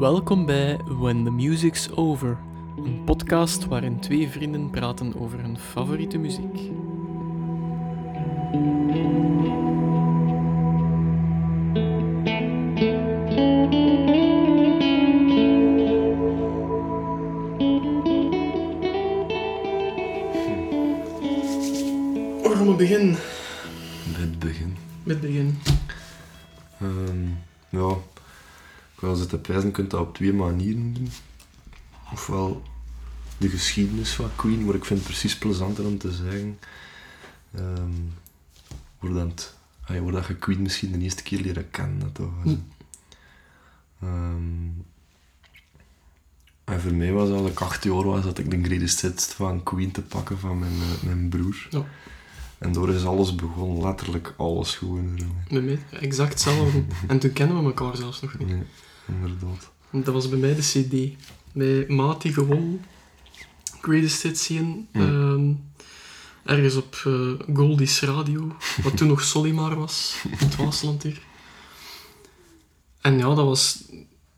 Welkom bij When the Music's Over, een podcast waarin twee vrienden praten over hun favoriete muziek. Waar gaan we zitten prijzen, je kunt dat op twee manieren doen. Ofwel de geschiedenis van Queen, maar ik vind het precies plezanter om te zeggen. ehm hoe, dat, ah, dat je Queen misschien de eerste keer leren kennen. dat Toch? Hm. Ehm, en voor mij was als ik acht jaar was, dat ik de greatest hits van Queen te pakken van mijn, eh, mijn broer. Ja. En door is alles begonnen, letterlijk alles gewoon. Bij mij exact hetzelfde. en toen kennen we elkaar zelfs nog niet. Nee, inderdaad. Dat was bij mij de CD. Bij Maat die gewoon Greatest Hits zien. Hm. ehm, ergens op eh, Goldie's Radio, wat toen nog Solimar was, in het Waasland hier. En ja, dat was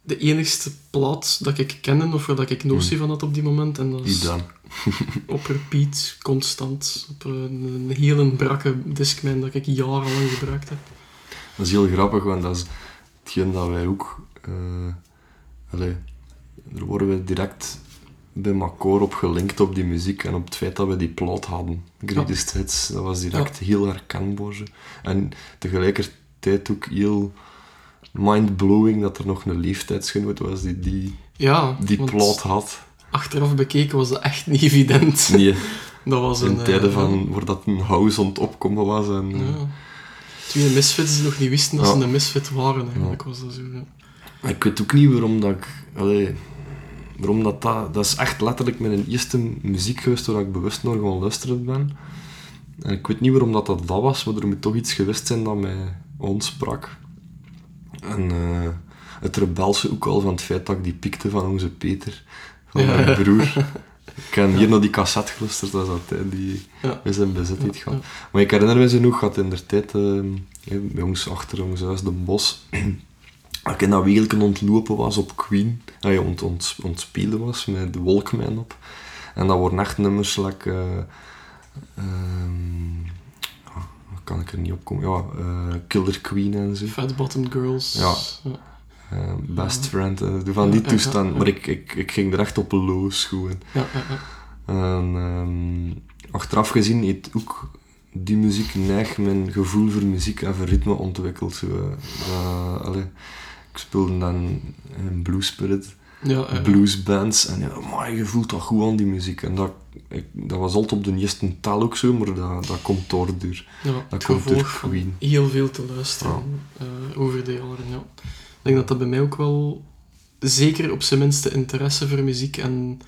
de enigste plaat dat ik kende, of waar dat ik notie van had op die moment. En dat was op repeat, constant, op een, een hele brakke Discman dat ik jarenlang gebruikt heb. Dat is heel grappig, want dat is hetgeen dat wij ook... eh allee, daar worden we direct bij elkaar op gelinkt op die muziek en op het feit dat we die plaat hadden. Greatest Hits, dat was direct heel herkenbaar. En tegelijkertijd ook heel mind-blowing dat er nog een leeftijdsgenoot was die die, Ja, die plaat had. achteraf bekeken was dat echt niet evident. Nee, Dat was een... in eh, tijden van, waar dat een house aan het opkomen was. En, Ja. Twee misfits die nog niet wisten dat Ja. ze een misfit waren, eigenlijk was dat zo. Ik weet ook niet waarom dat ik... Allee, waarom dat, dat... Dat is echt letterlijk mijn eerste muziek geweest waar ik bewust naar gaan luisteren ben. En ik weet niet waarom dat, dat dat was, maar er moet toch iets geweest zijn dat mij ontsprak. En eh, het rebelse ook al van het feit dat ik die pikte van onze Peter, van Ja. mijn broer. Ik heb hier naar die cassette geluisterd, dat is die Ja. in zijn bezit Ja, gehad. Maar ik herinner me ze nog, had in der tijd eh, bij ons achter ons huis, de bos, dat ik in dat wegelken ontlopen was op Queen, dat je ont, ont, ontspelen was met de Walkman op. En dat waren echt nummers, like, eh, ehm, ah, kan ik er niet op komen? Ja, eh, Killer Queen en zo. Fat Bottom Girls. Ja. Eh, best Ja. Friend, van die Ja, ja, toestand. ja, ja. Maar ik, ik, ik ging er echt op los gewoon. Ja, ja, ja. En ehm, achteraf gezien heeft ook die muziek neig mijn gevoel voor muziek en voor ritme ontwikkeld. Zo, allee, ik speelde dan in Blue Spirit, Ja, ja. bluesbands en ja, maar je voelt dat goed aan die muziek. En dat, ik, dat was altijd op de eerste tel ook zo, maar dat, dat komt door. door. Ja, Dat komt door Queen. heel veel te luisteren eh, over de jaren. Ja. Ik denk dat dat bij mij ook wel, zeker op zijn minste, interesse voor muziek en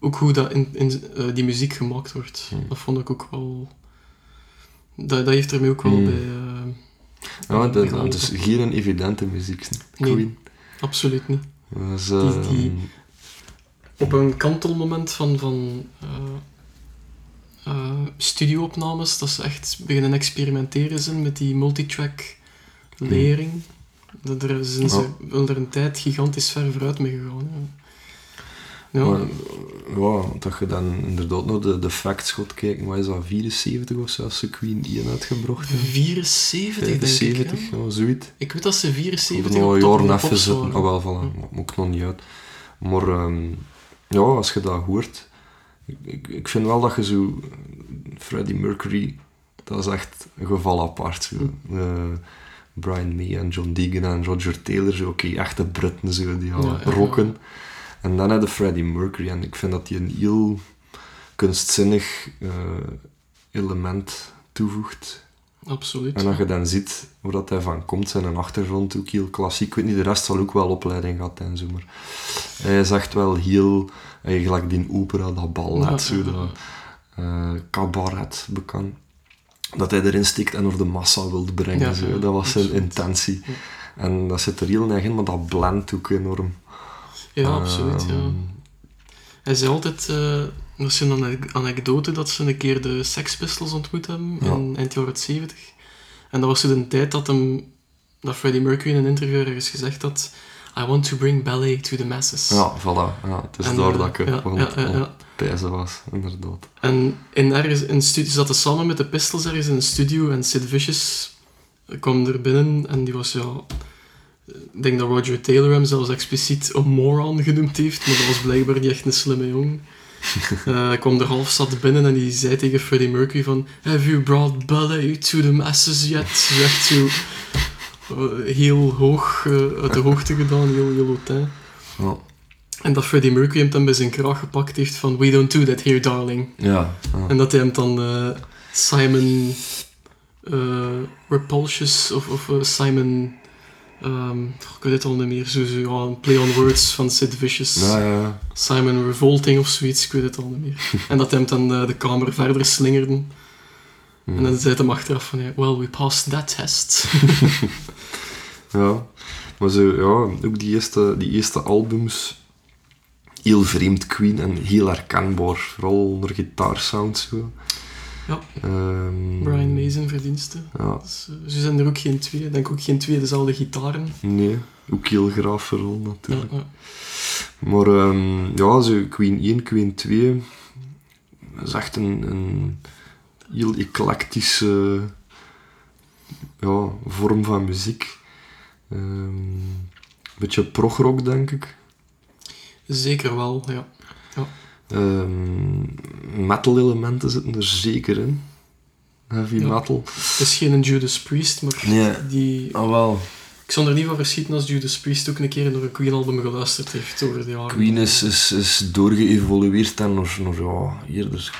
ook hoe dat in, in, eh, die muziek gemaakt wordt. Hmm. Dat vond ik ook wel... Dat, dat heeft er mij ook wel Hmm. bij... eh, Ja, dat, dat is geen evidente muziek. Nee. Queen. Absoluut niet. Die- die- ehm, op een kantelmoment van, van eh, studioopnames, dat ze echt beginnen experimenteren zijn met die multitrack lering. Dat er zijn ze wel er een tijd gigantisch ver vooruit mee gegaan. Ja. Ja, Maar, ja, dat je dan inderdaad nog de, de facts gaat kijken, wat is dat, 74 of zo, als ze Queen 1 uitgebracht hebben? 74 denk ik. 75, Ja. ja, zoiets. Ik weet dat ze Ik 74 nog op een jaar van even zitten. Ah, wel, voilà, moet ik nog niet uit. Maar ehm, ja, als je dat hoort, ik, ik, ik vind wel dat je zo, Freddie Mercury, dat is echt een geval apart. Zo. Hm. Eh, Brian May en John Deegan en Roger Taylor, zo, oké, echte Britten zo, die al ja, ja. En dan heb je Freddie Mercury en ik vind dat hij een heel kunstzinnig eh, element toevoegt. Absoluut. En als je dan ziet waar dat hij van komt, zijn een achtergrond ook heel klassiek. Ik weet niet, de rest zal ook wel opleiding gehad en zo, maar hij is echt wel heel, eigenlijk die opera, dat ballet, zo, dat eh, cabaret bekend. Dat hij erin stikt en door de massa wilde brengen, Ja, zo. ja, dat was zijn absoluut. intentie. Ja. En dat zit er heel erg in, maar dat blendt ook enorm. Ja, absoluut. Ja. Ehm, Hij zei altijd, dat is een ane- anekdote, dat ze een keer de Sex Pistols ontmoet hebben Ja. in eind jaren 70. En dat was zo de tijd dat, hem, dat Freddie Mercury in een interview ergens gezegd had I want to bring ballet to the masses. Ja, voilà. Ja, het is En, daar eh, dat ik ja, ja, ja, ja. was, inderdaad. En in ergens in studio ze zaten samen met de Pistols ergens in een studio en Sid Vicious kwam er binnen en die was ja. Ik denk dat Roger Taylor hem zelfs expliciet een moron genoemd heeft, maar dat was blijkbaar niet echt een slimme jongen. Hij kwam er half zat binnen en die zei tegen Freddie Mercury van Have you brought ballet to the masses yet? Echt zo eh, heel hoog eh, uit de hoogte gedaan, heel, heel. Ja, En dat Freddie Mercury hem dan bij zijn kraag gepakt heeft van We don't do that here, darling. ja. En dat hij hem dan eh, Simon Repulsious of, of Simon. Ehm, ik weet het al niet meer. Zo, zo, een play on words van Sid Vicious. Ja, ja. Simon Revolting of zoiets, ik weet het al niet meer. en dat hem dan eh, de kamer verder slingerde. En dan zei hij hem achteraf van, ja, well, we passed that test. Ja, maar zo, ja, ook die eerste, die eerste albums, heel vreemd Queen en heel herkenbaar, vooral onder gitaarsound zo. Ja. Ehm, Brian Mason verdiensten. Ja, Dus, eh, zo zijn er ook geen twee. Ik denk ook geen twee dezelfde gitaren. nee, ook heel graaf vooral natuurlijk. ja. Maar ehm, ja, zo Queen 1, Queen 2, dat is echt een, een heel eclectische ja, vorm van muziek. Ehm beetje progrock, denk ik. Zeker wel, ja. Ehm, metal elementen zitten er zeker in. Heavy Ja. metal. Het is geen Judas Priest, maar Nee. die... Ah wel. Ik zal er niet van verschieten als Judas Priest ook een keer naar een Queen-album geluisterd heeft over de jaren. Queen is, is, is doorgeëvolueerd en naar ja, eerder...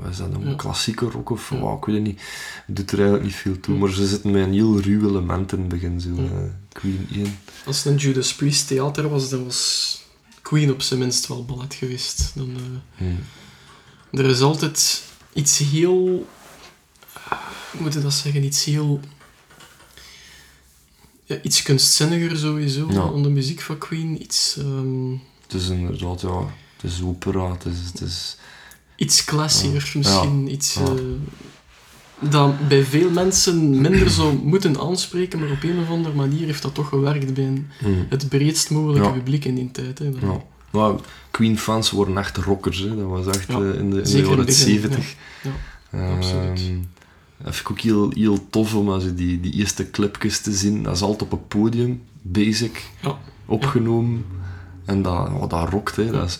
Wat is dat dan? Ja. Klassieke rock of Ja. wat? Ik weet het niet. Doet er eigenlijk niet veel toe. Maar ze zitten met een heel ruw element in het begin. Zo, eh, Queen 1. Als het een Judas Priest theater was, dan was Queen op zijn minst wel ballet geweest. Dan, eh, Hm. er is altijd iets heel... eh, Hoe moet je dat zeggen? Iets heel... Ja, iets kunstzinniger sowieso Ja. aan de muziek van Queen. Iets, ehm, Het is inderdaad, ja... Het is opera, het is... Het is iets classier Ja. misschien. Iets, Ja. Dat bij veel mensen minder zou moeten aanspreken, maar op een of andere manier heeft dat toch gewerkt bij een- hm. het breedst mogelijke Ja. publiek in die tijd. Hè. Ja. Maar Queen-fans worden echt rockers. Hè. Dat was echt Ja, eh, in de, in jaren het begin, 70. ja. Ehm, absoluut. Dat vind ik ook heel, heel tof om als je die, die eerste clipjes te zien. Dat is altijd op een podium, basic, opgenomen. En dat, oh, dat rokt, hè. Dat is,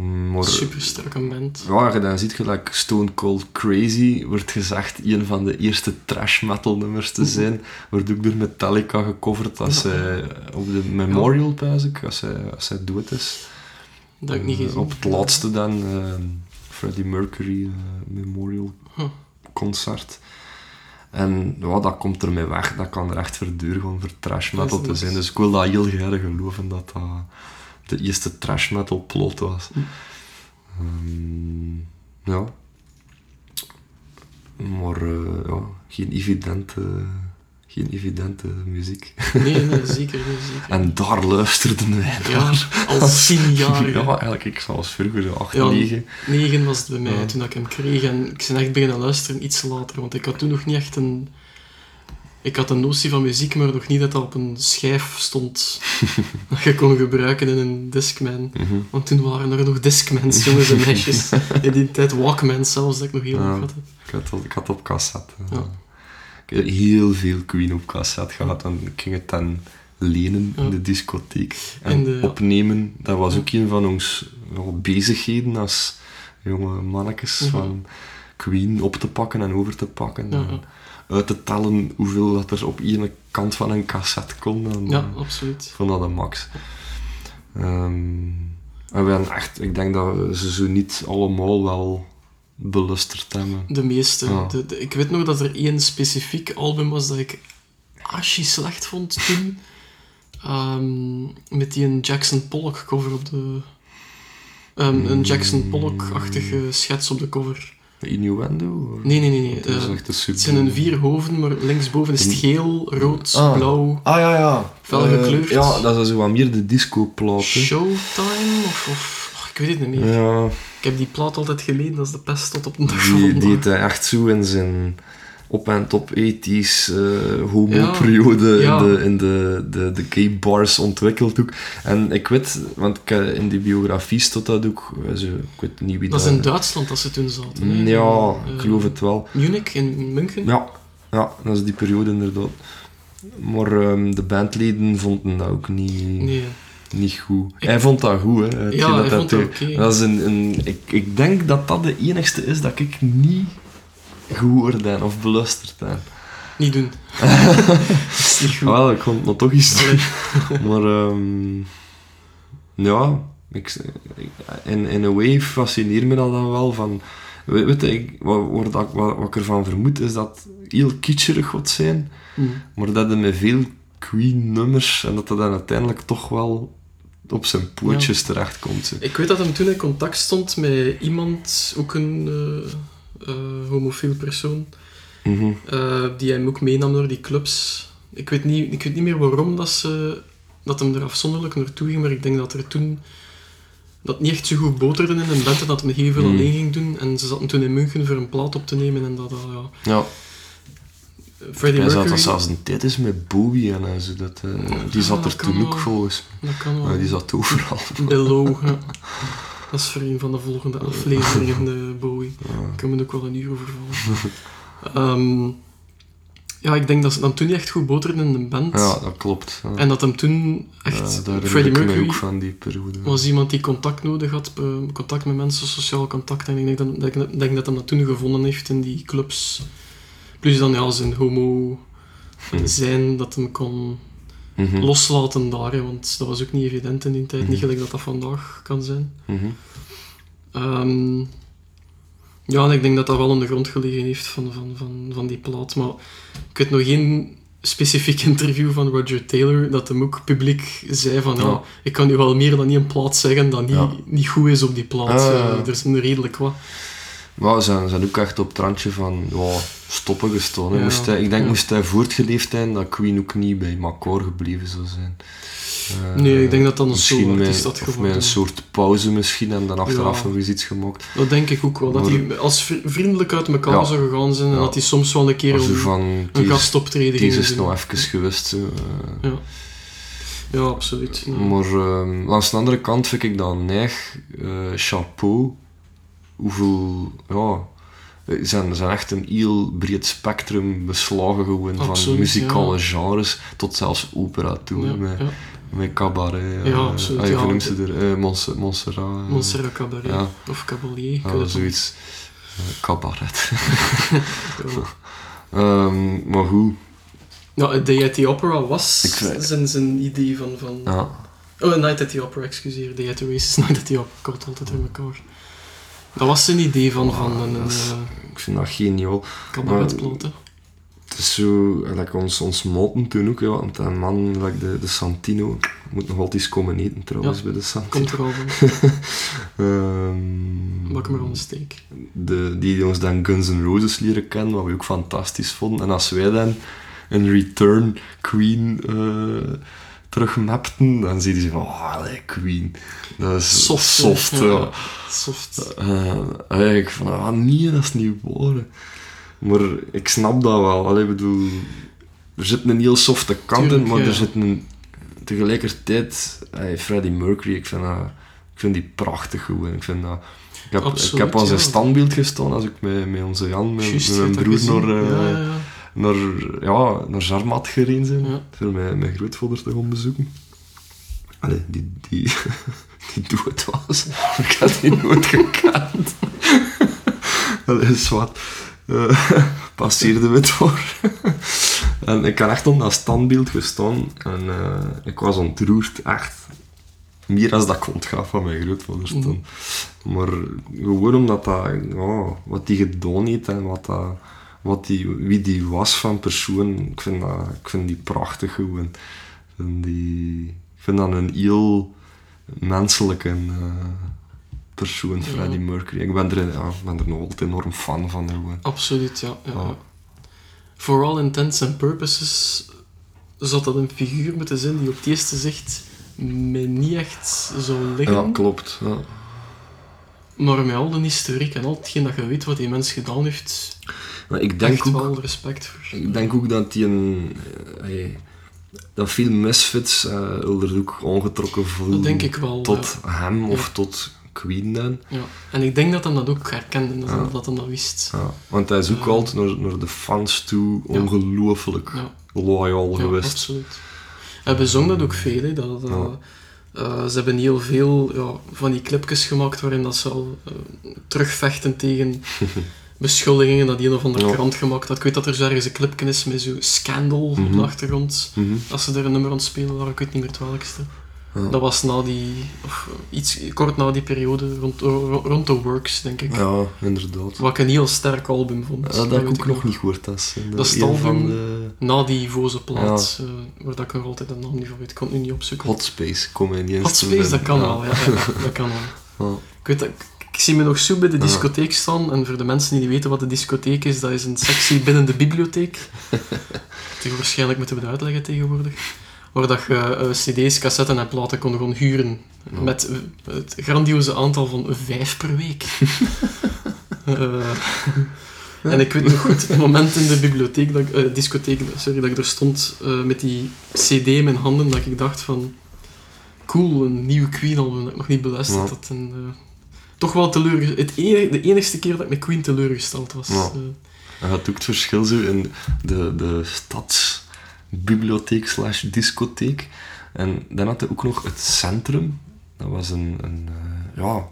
maar, Super strakke band. ja, je dan ziet gelijk Stone Cold Crazy wordt gezegd een van de eerste trash metal nummers te zijn. Wordt ook door Metallica gecoverd als Ja. zij op de Memorial, pijs ik, als zij, als zij dood is. Dat ik niet Eh, gezien. Op het laatste dan, eh, Freddie Mercury eh, Memorial Huh. concert. En ja, dat komt ermee weg. Dat kan er echt voor duur gewoon voor trash metal Dat te zijn. Dus ik wil dat heel graag geloven dat dat de eerste trash metal plot was. Hm. Ehm, ja. Maar eh, ja, geen evidente, geen evidente muziek. Nee, nee, zeker niet. En daar luisterden wij naar. Ja, al tien jaar. Ja, eigenlijk, ik zoals vroeger, zo 8, Ja. 9. Negen was het bij mij Ja. toen ik hem kreeg. En ik ben echt beginnen luisteren iets later. Want ik had toen nog niet echt een... Ik had een notie van muziek, maar nog niet dat dat op een schijf stond. dat je kon gebruiken in een Discman. Mhm. Want toen waren er nog Discmans, jongens en meisjes. In die tijd Walkmans zelfs, dat ik nog heel Ja. had. Ik had, dat- ik had op cassette. Ja. Ik heb heel veel Queen op cassette gehad. En ik ging het dan lenen in de discotheek. En de- opnemen. Dat was ook een van ons bezigheden als jonge mannetjes. Ja. Van Queen op te pakken en over te pakken. En. Uit te tellen hoeveel dat er op ene kant van een cassette kon. En, ja, eh, absoluut. ik vond dat de max. Ehm, en we hebben echt, ik denk dat we ze zo niet allemaal wel belusterd hebben. De meeste. Ja. De, de- ik weet nog dat er één specifiek album was dat ik asje slecht vond toen. Ehm, met die een Jackson Pollock cover op de... ehm, een Jackson Pollock-achtige schets op de cover. Innuendo? Nee, nee, nee. nee. Dat is eh, echt een super... het zijn een vier hoofden, maar linksboven is het geel, rood, Ah. blauw. Ah ja, ja. Fel Eh, gekleurd. ja, dat is zo wat meer de disco-plaat. Showtime? Of, of oh, ik weet het niet meer. Ja, Ik heb die plaat altijd geleden, dat is de pest tot op de dag van die vandaag. deed echt zo in zijn... op en top 80s uh, homo-periode Ja, in, de, in de, de, de gay bars ontwikkeld ook. En ik weet, want ik, eh, in die biografie stond dat ook, eh, ik weet niet wie Dat is daar- in Duitsland dat ze toen zaten. hè. Ja, Eh, ik geloof het wel. Munich in München. Ja, ja, dat is die periode inderdaad. Maar ehm, de bandleden vonden dat ook niet, Nee. niet goed. Hij vond dat goed, hè. Ja, hij dat vond dat. Dat is een, een, ik, ik denk dat dat de enigste is dat ik niet gehoord heb of beluisterd heb. Niet doen. dat is niet goed. Wel, ik vond het nog toch iets Allee. Maar ehm, ja, ik, in, in a way fascineert me dat dan wel. Van, weet, ik, wat, wat, wat, wat ik ervan vermoed is dat heel kitscherig gaat zijn, Hm. maar dat er met veel Queen-nummers en dat dat dan uiteindelijk toch wel op zijn pootjes terechtkomt. hè. Ik weet dat hem toen in contact stond met iemand, ook een eh, homofiel persoon, Mhm. eh, die hem ook meenam door die clubs. Ik weet niet, ik weet niet meer waarom dat, ze, dat hem er afzonderlijk naartoe ging, maar ik denk dat er toen dat niet echt zo goed boterde in een band en dat hem heel veel alleen ging doen. En ze zaten toen in München voor een plaat op te nemen en dat, dat ja... Ja, Freddie hij zat dat Mercury, zelfs een tijd is met Bowie en zo. Dat, eh, die Ja, zat dat er toen ook volgens dat kan wel. die zat overal. Below, ja. Dat is voor een van de volgende afleveringen, de Bowie. Ja. Daar kunnen we ook wel een uur over vallen. Ehm, ja, ik denk dat ze dan toen niet echt goed boterden in de band. Ja, dat klopt. Ja. En dat hem toen Ja, echt... herinner Freddie Mercury ook van die periode. was iemand die contact nodig had, eh, contact met mensen, sociaal contact. En ik denk dat, dat, ik denk dat hij dat toen gevonden heeft in die clubs. Plus dan ja, zijn homo Hm. zijn, dat hem kon Mhm. loslaten daar. hè, want dat was ook niet evident in die tijd. Niet Mhm. gelijk dat dat vandaag kan zijn. Mhm. Ehm, ja, en ik denk dat dat wel aan de grond gelegen heeft van, van, van, van die plaat. Maar ik weet nog geen specifiek interview van Roger Taylor dat hem ook publiek zei van ja, Ja. ik kan nu wel meer dan een plaat zeggen dat niet, Ja. niet goed is op die plaat. Ah. Eh, er is een redelijk wat. Maar ze zijn, zijn ook echt op het randje van stoppen gestaan. hè. Ja, Moest hij, ik denk moest hij voortgeleefd zijn dat Queen ook niet bij Macor gebleven zou zijn. Eh, Nee, ik denk dat dat een misschien solo-artiest met- had een soort pauze misschien en dan achteraf Ja. nog eens iets gemaakt. Dat denk ik ook wel. Dat die als vri- vriendelijk uit elkaar Ja. zou gegaan zijn en dat hij soms wel een keer een, van, een is, gastoptreden ging is nog even geweest. eh. Ja. ja, absoluut. Maar ehm, langs de andere kant vind ik dat neig, eh, chapeau, hoeveel, ja, er zijn, zijn echt een heel breed spectrum beslagen gewoon van muzikale ja. genres tot zelfs opera toe, Ja, met, ja. met cabaret, Ja, eh, absoluut, ah, hoe noemt ze er, eh, Montserrat, eh, Montserrat Cabaret. Ja. Of ik ja, zoiets, Eh, cabaret. Ehm, maar goed, Ja, Day at the Opera was Ik zijn, zijn idee van... van... Oh, Night at the Opera, excuseer. Day at the Races, Night at the Opera. Ik had altijd in elkaar. Dat was zijn idee van, van een, is- eh, ik vind dat geniaal. cabaretplaat. hè. Het is zo, like ons, ons moten toen ook, ja, want een man, like de, de Santino, moet nog altijd eens komen eten trouwens Ja, bij de Santino. Komt er al van. Bak maar aan de steek. de, die ons dan Guns N' Roses leren kennen, wat we ook fantastisch vonden. En als wij dan een Return Queen eh terugmapten, dan zie je van, oh, Queen. Dat is Soft. soft ja. Soft. Ik van, ah nee, dat is niet waar. Maar ik snap dat wel. Allee, ik bedoel, er zit een heel softe kant Tuurlijk, in, maar ja. er zit een... Tegelijkertijd, allee, Freddie Mercury, ik vind, dat, ik vind die prachtig gewoon. Ik, vind dat, ik, heb, ik Absoluut, heb aan zijn standbeeld gestaan als ik met, met onze Jan, met, mijn broer, naar, eh. Naar, ja, naar Jarmat gereden zijn. Ja. Voor mijn, mijn grootvader te gaan bezoeken. Allee, die, die, die dood was. Ik had die nooit gekend. Allee, zwart. Eh passeerde we het door. en ik had echt op dat standbeeld gestaan. En eh, ik was ontroerd, echt. Meer als dat ontgaf van mijn grootvader staan. Maar gewoon omdat dat, ja, wat die gedaan heeft en wat dat, wat die, wie die was van persoon, ik vind, dat, ik vind die prachtig gewoon. Ik vind, die, ik vind dat een heel menselijke eh, persoon, Ja. Freddie Mercury. Ik ben er, ja, ben er nog altijd enorm fan van. Gewoon. Absoluut, ja. ja. For all intents and purposes zou dat een figuur moeten zijn die op het eerste zicht mij niet echt zou liggen. Ja, klopt. Ja. Maar met al de historiek en al hetgeen dat je weet wat die mens gedaan heeft, Maar ik denk echt ook... wel respect voor. Ik denk ook dat die een... eh, hey, dat veel misfits er ook ongetrokken voelen Dat denk ik wel. tot hem of Ja. tot Queen dan. Ja. En ik denk dat hij dat ook herkende, dat, Ja. dat hij dat wist. Ja, want hij is ook altijd naar, naar de fans toe ongelooflijk loyal Ja, geweest. absoluut. We zongen dat ook veel. Hè, dat, eh, ze hebben heel veel ja, van die clipjes gemaakt waarin dat ze al terugvechten tegen beschuldigingen dat die een of andere Ja. krant gemaakt had. Ik weet dat er zo ergens een clipje is met zo'n scandal op Mhm. de achtergrond. Mhm. Als ze er een nummer aan het spelen waren, ik weet niet meer het welkste. Ja. Dat was na die, of eh, iets kort na die periode, rond, ro- rond The Works, denk ik. Ja, inderdaad. Wat ik een heel sterk album vond. Ja, dat heb ik ook nog niet gehoord. Dat is, eh, Dat is het album. van de Na die voze plaat, eh, waar dat ik nog altijd de naam niet van weet. Ik kon het nu niet opzoeken. Hot Space. Kom in die Hot Space, dat kan wel, ja. dat kan wel. Ja. Ik, weet dat, ik, zie me nog zo bij de Ja. discotheek staan. En voor de mensen die niet weten wat de discotheek is, dat is een sectie binnen de bibliotheek. Die waarschijnlijk moeten we uitleggen tegenwoordig. Waar dat je eh, cd's, cassetten en platen kon gaan huren. Ja. Met eh, het grandioze aantal van vijf per week. Eh, en ik weet nog goed, het moment in de bibliotheek, dat discotheek, sorry, dat ik er stond met die cd in mijn handen, dat ik dacht van... Cool, een nieuwe Queen-album dat ik nog niet beluisterd had. En, toch wel teleurgesteld. Het enige, de enigste keer dat ik met Queen teleurgesteld was. Ja. Eh, je had ook het verschil zo in de, de stadsbibliotheek slash discotheek. En dan had je ook nog het centrum. Dat was een... een eh, ja...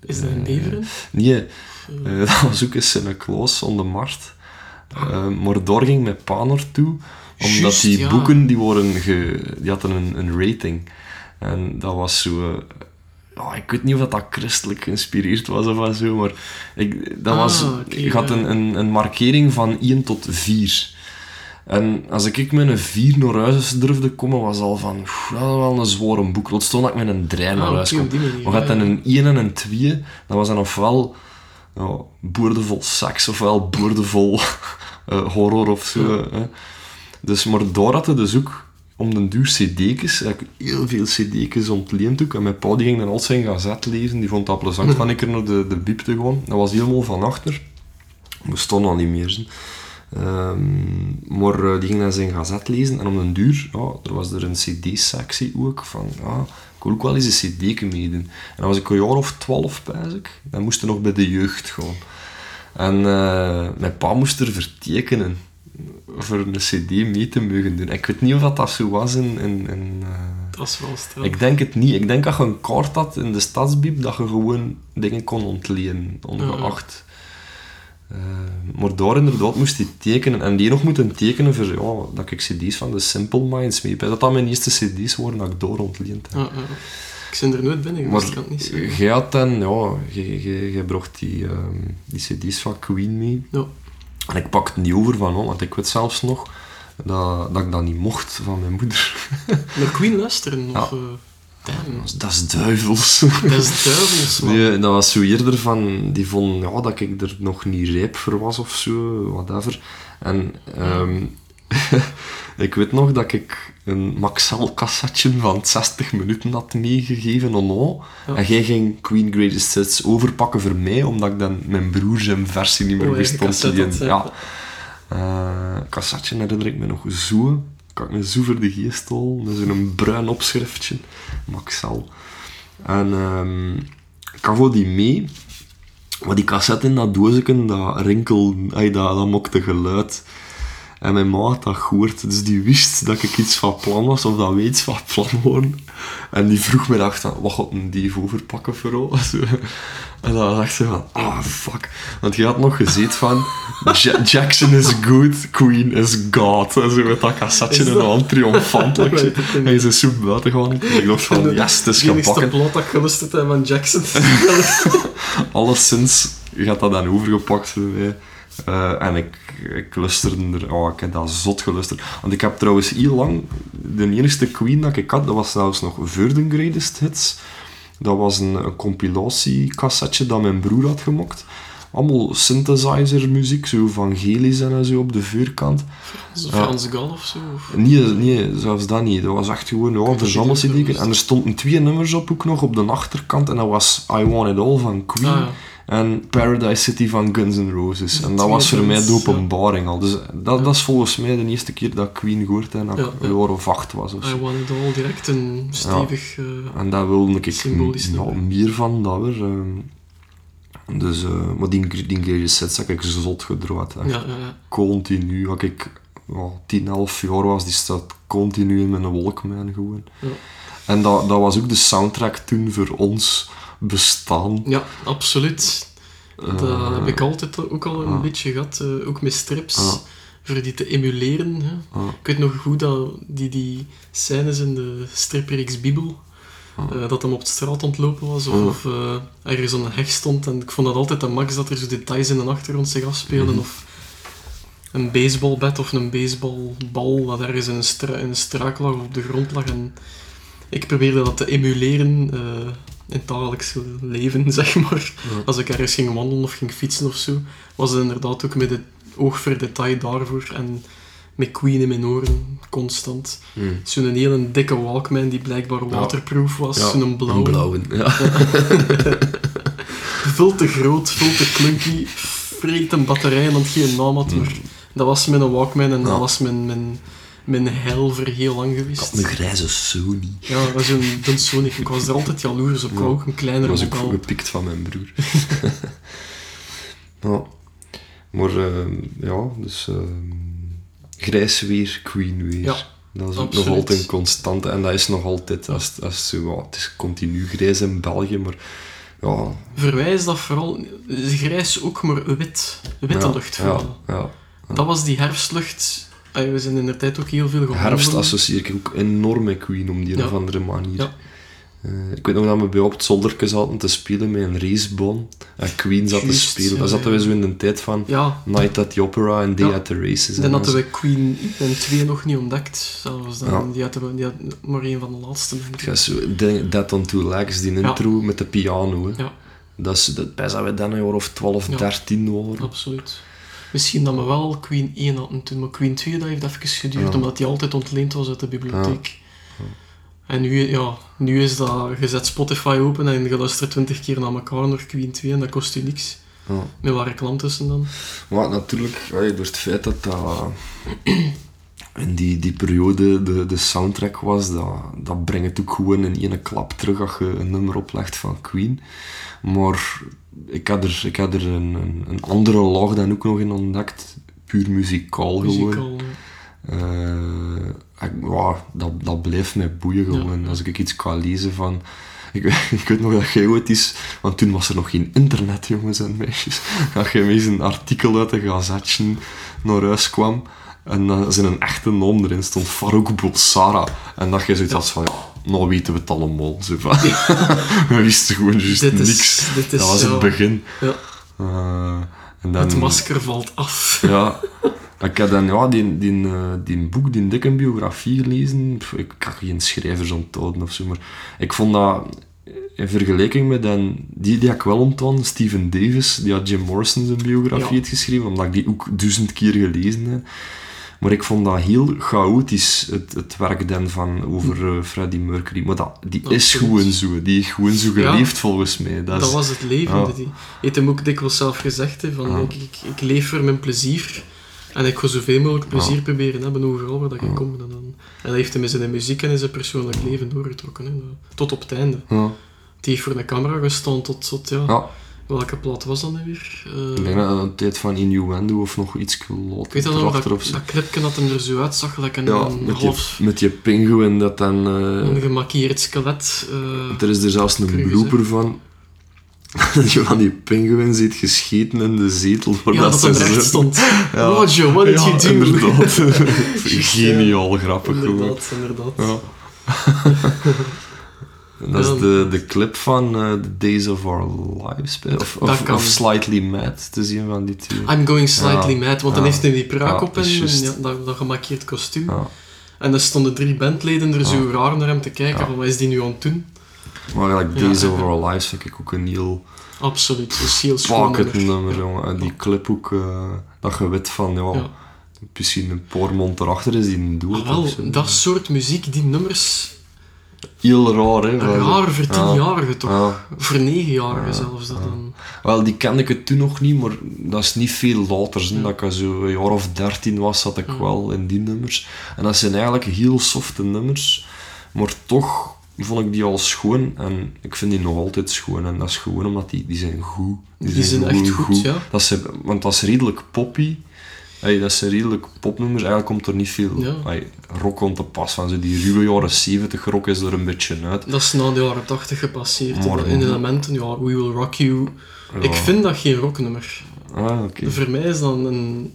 is dat eh, Beveren? Nee, Eh, eh, dat was ook in Sint-Klaas on de Markt. Eh, maar daar ging mijn pa naartoe, omdat die ja. boeken die worden ge, die hadden een, een rating. En dat was zo... ja, ik weet niet of dat, dat christelijk geïnspireerd was of wat zo, maar ik, dat Ah, was, oké, ik had ja. een, een, een markering van 1 tot 4. En als ik met een 4 naar huis durfde komen, was al van, "Oef, dat wel een zware boek. Laat staan dat ik met een 3 naar ah, huis oké, kom. manier. Maar had ja, dan ja. een 1 en een 2, dan was dan ofwel ja, boordevol seks, ofwel boordevol eh, horror of zo. Hè. Dus, maar daar had hij dus ook om de duur heb ik heel veel cd'tjes ontleend ook. En mijn pa die ging dan al zijn gazet lezen, die vond dat plezant van een keer naar de, de biep te gaan. Dat was helemaal van achter. We stonden al niet meer. Zijn. Ehm, maar eh, die ging dan zijn gazet lezen en om den duur, ja, er was er een cd-sectie ook van, ja, ik wil ook wel eens een cd meedoen. En dan was ik een jaar of twaalf, pijs ik. Dan moest er nog bij de jeugd gaan. En eh, mijn pa moest er vertekenen voor een cd mee te mogen doen. Ik weet niet of dat, zo was in... in, in eh, Dat is wel straf. ik denk het niet. Ik denk dat je een kaart had in de stadsbiep, dat je gewoon dingen kon ontlenen, ongeacht. Eh, maar daar inderdaad moest hij tekenen. En die nog moeten tekenen voor ja, dat ik cd's van de Simple Minds mee heb. Dat dat mijn eerste cd's waren dat ik door ontleend heb. Ik ben er nooit binnen geweest, ik kan het niet zeggen. jij had dan, ja, jij- jij jij bracht die, ehm, die cd's van Queen mee. Ja. En ik pakte niet over van, oh, want ik weet zelfs nog dat, dat ik dat niet mocht van mijn moeder. Naar Queen luisteren, of... Ja. eh, damn. Dat is- duivels. Dat is duivels, man. Nee, dat was zo eerder van, die vonden ja, dat ik er nog niet rijp voor was of zo, whatever. En ehm, ik weet nog dat ik een Maxell cassetje van 60 minuten had meegegeven aan O. Ja. En jij ging Queen Greatest Hits overpakken voor mij, omdat ik dan mijn broer zijn versie niet meer Oh, wist had, Ja. Eh, cassetje herinner ik me nog zo. Kan ik me zo voor de geest halen. Dat is een bruin opschriftje. Maxell. En ehm, ik had die mee. Maar die cassette in dat doosje, dat rinkel, ay, dat, dat mokte geluid. En mijn ma had dat gehoord, dus die wist dat ik iets van plan was, of dat we iets van plan waren. En die vroeg me dacht van, wat gaat een dief overpakken voor ons? Zo. En dan dacht ze van, ah fuck. Want je had nog gezien van, Ja- Jackson is good, Queen is God. En zo met dat cassetje in de hand, triomfantelijk. Weet het. En je is zo buiten gaan. Ik dacht van, yes, het is gebakken. blad dat ik heb van Jackson. Alleszins gaat dat dan overgepakt Eh, en ik, ik lusterde er, oh, ik heb dat zot gelusterd. Want ik heb trouwens heel lang, de enige Queen dat ik had, dat was zelfs nog voor de Greatest Hits. Dat was een, een compilatiekassetje dat mijn broer had gemaakt. Allemaal synthesizer muziek, zo evangelisch en zo op de vuurkant. Frans Gal of zo. of- Nee, nee, zelfs dat niet. Dat was echt gewoon ja, het verzamel niet cd's. En er stonden twee nummers op ook nog op de achterkant. En dat was I Want It All van Queen. Ah, ja. En Paradise City van Guns N' Roses. En dat was voor mij de ja. openbaring al. Dus dat, Ja. dat is volgens mij de eerste keer dat Queen gehoord heb, dat Ja, ik ja. een jaar of acht was. Of I zo. Want It All, direct een stevig... eh, En daar wilde ik ja, nummer. meer van, dat weer. ehm. dus, eh, maar die, die Greatest Sets heb ik zot gedraaid. ja, ja, ja. Continu. Als ik ja, 10, 11 jaar was, die staat continu in mijn Walkman gewoon. Ja. En dat, dat was ook de soundtrack toen voor ons bestaan. Ja, absoluut. Dat Eh, heb ik altijd ook al een ah. beetje gehad, eh, ook met strips, Ah. voor die te emuleren. Hè. ah, Ik weet nog goed dat die, die scènes in de stripreeks Bibel, eh, dat hem op de straat ontlopen was, of, ergens aan een heg stond. En ik vond dat altijd de max dat er zo details in de achtergrond zich afspeelden. Mhm. Of een baseballbat of een baseballbal dat ergens in een, stra in een struik lag of op de grond lag. En ik probeerde dat te emuleren in het dagelijks leven, zeg maar. Ja. Als ik ergens ging wandelen of ging fietsen of zo, was het inderdaad ook met het oog voor detail daarvoor. En met Queen in mijn oren, constant. hmm. Zo'n hele dikke Walkman die blijkbaar waterproof was. Ja, Zo'n blauwe. Een blauwe, ja. Veel te groot, veel te clunky. Vreet een batterij en dat geen naam had. Maar dat was mijn Walkman en Mm. Dat was mijn, mijn, mijn hel voor heel lang Ik geweest. had een grijze Sony. Ja, dat was een een Sonic. Ik was er altijd jaloers op. Ik Ja. ook een kleinere was ook gepikt van mijn broer. ja. Maar ehm, ja, dus ehm, grijs weer, Queen weer. Ja, dat is ook nog altijd een constante en dat is nog altijd, als, als, zo, ja, het is continu grijs in België, maar ja... Is dat vooral grijs ook, maar wit. Witte ja, lucht vooral. ja. Dat was die herfstlucht. Ah, We zijn in de tijd ook heel veel gewandeld. Herfst associeer ik ook enorm met Queen op die Ja. een of andere manier. Ja. Eh, ik weet nog dat we bij op het zolderke zaten te spelen met een racebaan. En Queen zat te spelen. ja, Daar zaten ja. we zo in de tijd van Ja, Night at the Opera en Day Ja. at the Races. dan en hadden we Queen en 2 nog niet ontdekt. Zelfs dan. Ja. Die, hadden we, die had maar een van de laatste. gaat zo, De- Dead on Two Legs, die Ja. intro met de piano. Hè. Ja, Dat is, dat, best dat we dan een jaar of 12, Ja. 13 waren. absoluut. Misschien dat we wel Queen 1 hadden toen, maar Queen 2 dat heeft even geduurd, Ja. omdat die altijd ontleend was uit de bibliotheek. En nu, ja, nu is dat, je zet Spotify open en je luistert 20 keer naar elkaar naar Queen 2 en dat kost je niks. Ja. Met waar reclame tussen dan. Maar natuurlijk, door het feit dat dat in die, die periode de, de soundtrack was, dat, dat brengt het ook gewoon in één klap terug als je een nummer oplegt van Queen. Maar ik had er, ik had er een, een, een andere laag dan ook nog in ontdekt. Puur muzikaal gewoon. Eh, ik, dat, dat blijft mij boeien gewoon. Ja. Als ik iets kan lezen van... Ik, weet- ik weet nog dat jij ooit is... Want toen was er nog geen internet, jongens en meisjes. Dat jij met een artikel uit een gazetje naar huis kwam. En dan zijn een echte naam erin stond. Farouk Bulsara. En dat je zoiets had van... Ja, nou weten we het allemaal. Zo van. we wisten gewoon juist Dit is- niks. dit is, dat was het begin. Ja, Eh, en dan, het masker valt af. ja. Ik heb dan ja, die, die, eh, die boek, die dikke biografie gelezen. Ik kan geen schrijvers onthouden of zo, maar ik vond dat in vergelijking met dan, die die ik wel onthouden, Stephen Davis, die had Jim Morrison zijn biografie Ja. geschreven, omdat ik die ook duizend keer gelezen heb. Maar ik vond dat heel chaotisch, het, het werk dan van over eh, Freddie Mercury. Maar dat, die is gewoon zo. Die heeft gewoon zo Ja. geleefd, volgens mij. Dat Dat, is, was het leven. Ja. Hij heeft hem ook dikwijls zelf gezegd, hè, van Ja. ik, ik, ik leef voor mijn plezier. En ik ga zoveel mogelijk plezier proberen hebben overal waar dat ik kom. En, dan, en dat heeft hem in zijn muziek en in zijn persoonlijk leven doorgetrokken. Hè, tot op het einde. ja. Die heeft voor een camera gestaan tot, tot ja, ja, welke plaat was dat nu weer? Eh, ik denk dat het een tijd van Innuendo of nog iets ik weet dat nog, dat, dat clipje dat hem er zo uitzag, gelijk een, Ja, een met je, met je pinguïn dat dan... eh, een gemaquilleerd skelet. eh, er is er zelfs een blooper van. Dat je van die pinguïn ziet gescheten in de zetel. ja, voordat dat ze recht stond. Ja. Roger, what did Ja, you do? inderdaad. Geniaal grappig gewoon. Inderdaad, inderdaad. Ja. En dat is de, de clip van eh, The Days of Our Lives. Of, of, of Slightly Mad, te zien van die twee. I'm going slightly Ja. mad, want dan heeft hij die pruik op en, en dat, dat gemarkeerd kostuum. En dan stonden drie bandleden er zo raar naar hem te kijken, van wat is die nu aan het doen? Maar like, Days of Our Lives vind ik ook een heel Absoluut, is heel schoon. nummer. jongen. En die clip ook, eh, dat je weet van, ja, Ja. misschien een paar mond erachter is die een doel. Ah, wel, dat soort muziek, die nummers, heel raar, hè. Raar voor tienjarigen toch? Ja. Voor negenjarigen Ja, zelfs. Dat dan. Wel, die kende ik het toen nog niet, maar dat is niet veel later. Hè. Dat ik zo een jaar of dertien was, zat ik wel in die nummers. En dat zijn eigenlijk heel softe nummers, maar toch vond ik die al schoon. En ik vind die nog altijd schoon. En dat is gewoon omdat die, die zijn goed. Die zijn echt goed, ja. Dat zijn, want dat is redelijk poppy. Ey, dat zijn redelijk popnummers. Eigenlijk komt er niet veel Ja. ey, rock rond te pas. Van zo die ruwe jaren 70 rock is er een beetje uit. Dat is na de jaren 80 gepasseerd. Maar- in elementen, ja, We Will Rock You. Ik vind dat geen rocknummer. Ah, oké. Voor mij is dat een.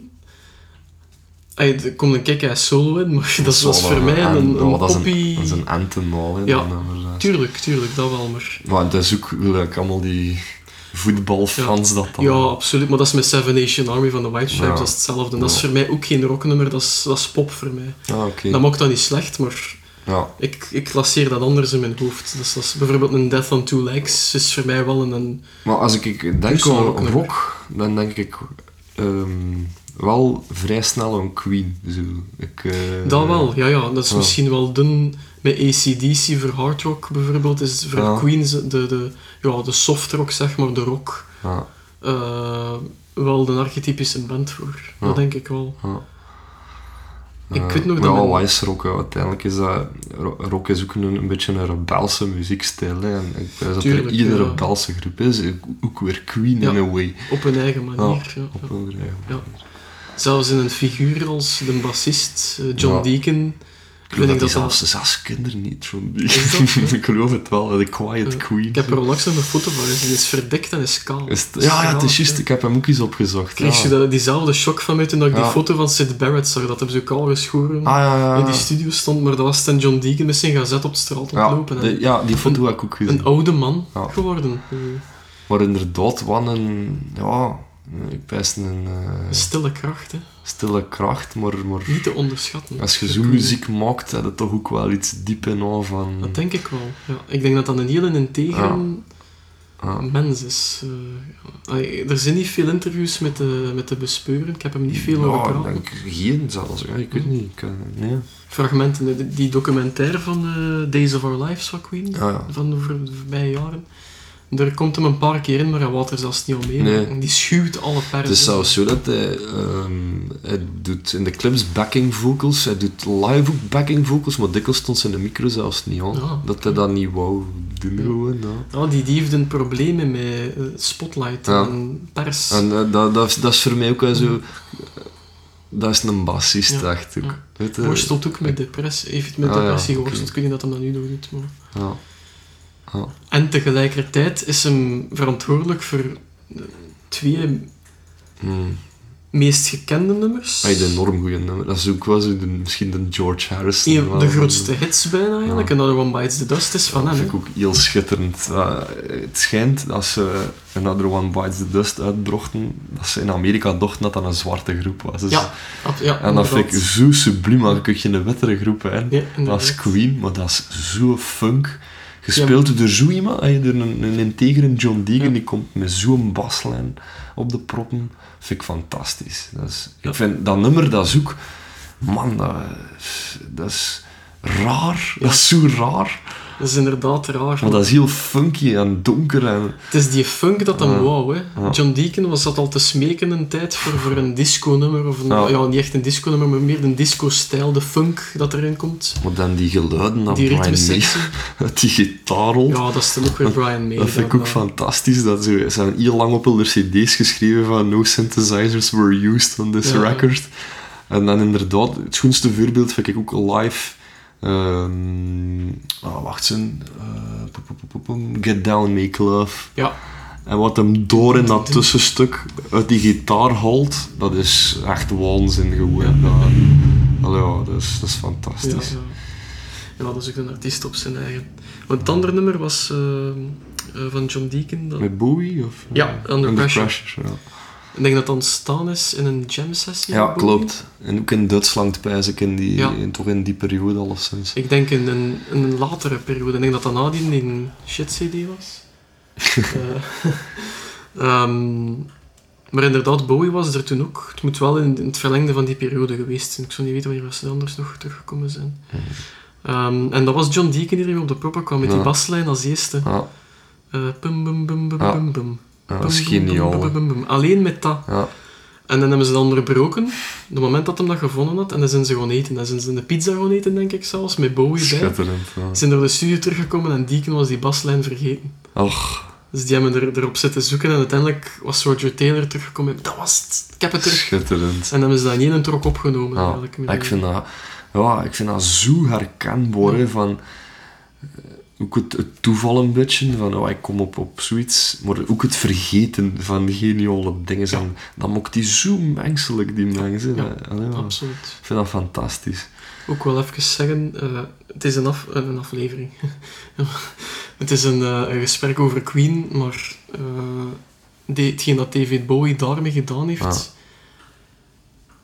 Ey, Er komt een kick solo in, maar dat is wel voor mij een, een dat is poppy... Dat is een anthem al, hè, Ja. dat dat Tuurlijk, tuurlijk, dat wel, maar... Maar het is ook like, allemaal die voetbalfans dat dan... Ja, absoluut. Maar dat is met Seven Nation Army van de White Stripes, Ja. dat is hetzelfde. Dat is voor mij ook geen rocknummer, dat is, dat is pop voor mij. Ah, oké. Dat maakt dat niet slecht, maar Ja. ik, ik klasseer dat anders in mijn hoofd. Dus dat is bijvoorbeeld een Death on Two Legs, is voor mij wel een... een Maar als ik, ik denk aan rocknummer. rock, dan denk ik ehm, wel vrij snel aan Queen. Zo. Ik, eh, dat wel, ja, ja. Dat is misschien wel dun met ACDC voor hard rock bijvoorbeeld. Is voor Ja. Queen de, de, ja, de soft rock, zeg maar, de rock. Ja, eh, wel de archetypische band voor. Ja. Dat denk ik wel. ja. Ik Eh, weet nog ja, dat is rock? hè? Uiteindelijk is dat... ro- Rock is ook een, een beetje een rebelse muziekstijl. Hè. En ik dat er iedere ja. rebelse groep is. ook- weer Queen Ja. in a way. Op hun eigen manier. Ja. Op een eigen Ja. Zelfs in een figuur als de bassist eh, John Ja. Deacon. Ik geloof dat dat zelfs zes kinderen niet zo? Ik geloof het wel, de Quiet. Queen. Ik heb er onlangs een foto van gezien. Die is verdekt en is kaal. Is ja, ja, het is juist. Ik heb hem ook eens opgezocht. Kreeg je dat, diezelfde shock van mij toen ik die foto van Sid Barrett zag. Dat hebben ze ook al geschoren. Ah, in die studio stond, maar dat was ten John Deacon met zijn gazet op straat ontlopen. ja, die foto heb ik ook gezien. Een oude man geworden. Maar inderdaad, wat een... Ja, ik een eh, stille kracht, hè. stille kracht, maar... maar Niet te onderschatten. als je weet- muziek maakt, heb je toch ook wel iets diep in aan van... Dat denk ik wel. Ja. Ik denk dat dat een hele integere Ja. mens is. Eh, er zijn niet veel interviews met de, met de bespeuren. Ik heb hem niet veel over praten. denk geen zelfs. Ja, ik weet niet. Ik, eh, nee. Fragmenten, die- documentaire van Days of Our Lives van Queen, van de voorbije jaren. Daar komt hem een paar keer in, maar hij wou er zelfs niet omheen. Nee. Die schuwt alle persen. Het is zelfs zo dat hij, ehm, hij doet in de clips backing vocals, hij doet live ook backing vocals, maar dikwijls stond zijn de micro zelfs niet aan. Ja. Dat hij dat niet wou doen Ja. gewoon. Ja. Ja, die, die heeft een probleem met eh, spotlight Ja. en pers. En eh, dat, dat, is, dat is voor mij ook wel zo... eh, Dat is een bassist. Weet je? worstelt ook met depressie. Heeft met Ah, depressie oké. geworsteld. Ik weet niet dat hij dat nu nog doet. Maar... Ja. En tegelijkertijd is hem verantwoordelijk voor de twee Hmm. meest gekende nummers. Hij heeft een enorm goede nummer. Dat is ook wel zo de, misschien de George Harrison. Een de grootste hits bijna eigenlijk. Ja. Another One Bites the Dust is van dat hem. vind ik ook heel schitterend. Uh, het schijnt, als ze Another One Bites the Dust uitbrachten, dat ze in Amerika dachten dat dat een zwarte groep was. Dus- Ja, ja En dat vind ik zo subliem, want je kunt geen wettere groep hè. Ja, Dat is Queen, maar dat is zo funk. Gespeeld door zo iemand, door een, een integere John Ja. die komt met zo'n baslijn op de proppen. Vind ik fantastisch. Dat is, Ja. Ik vind dat nummer, dat ook... Man, dat, is- dat is raar. Ja. Dat is zo raar. Dat is inderdaad raar. Maar dat is heel funky en donker. En, Het is die funk dat hem Ja. wou. Hè. Ja. John Deacon was dat al te smeken een tijd voor, voor een disco-nummer. Of een, ja. Ja. niet echt een disco-nummer, maar meer een disco-stijl, de funk dat erin komt. maar dan die geluiden dat die Brian May die gitaar rolt. Ja, dat is dan ook weer Brian May. Dat vind ik ook fantastisch. Dat ze, ze hebben heel lang op hun cd's geschreven van no synthesizers were used on this Ja. record. En dan inderdaad, het schoonste voorbeeld vind ik ook live. Ehm ah, wacht eens. eh, poep, Get Down, Make Love. Ja, En wat hem door in dat tussenstuk uit die gitaar haalt, dat is echt waanzin gewoon. Dat, allee, ja, dat, is, dat is ja, fantastisch. ja. ja, dat is ook een artiest op zijn eigen. Want het andere nummer was eh, eh, van John Deacon. Dat, Met Bowie? Of, Ja, Under Pressure. ja. Ik denk dat dat ontstaan is in een jam-sessie. Ja, met Bowie. klopt. En ook in Duitsland pijs ik in die, Ja. in, toch in die periode alleszins. Ik denk in een, in een latere periode. Ik denk dat dat na die, die shit-cd was. Eh, ehm, maar inderdaad, Bowie was er toen ook. Het moet wel in, in het verlengde van die periode geweest zijn. Ik zou niet weten wanneer ze anders nog teruggekomen zijn. Mhm. Ehm, en dat was John Deacon die er op de proppen kwam met die Ja. baslijn als eerste. Ja, pum, bum, bum, bum, Ja. bum, bum. Ja, dat is geniaal. Alleen met dat. Ja, En dan hebben ze dat onderbroken, het moment dat hem dat gevonden had, en dan zijn ze gewoon eten. Dan zijn ze een pizza gaan eten, denk ik zelfs, met Bowie bij. schitterend. Ja. Ze zijn door de studio teruggekomen en Deacon was die baslijn vergeten. Och, Dus die hebben er, erop zitten zoeken en uiteindelijk was Roger Taylor teruggekomen. Dat was het, ik heb het terug. schitterend. En dan hebben ze dat in één trok opgenomen. Ja, eigenlijk, ik vind dat, ja, ik vind dat zo herkenbaar, hè, van... Ook het, het toeval een beetje, van oh, ik kom op, op zoiets, maar ook het vergeten van geniale dingen. En dat maakt die zo menselijk, die mensen. Ja. Allee, ja. Absoluut. Ik vind dat fantastisch. Ook wel even zeggen, eh, het is een, af, een aflevering. het is een, eh, een gesprek over Queen, maar eh, de, hetgeen dat David Bowie daarmee gedaan heeft, Ah.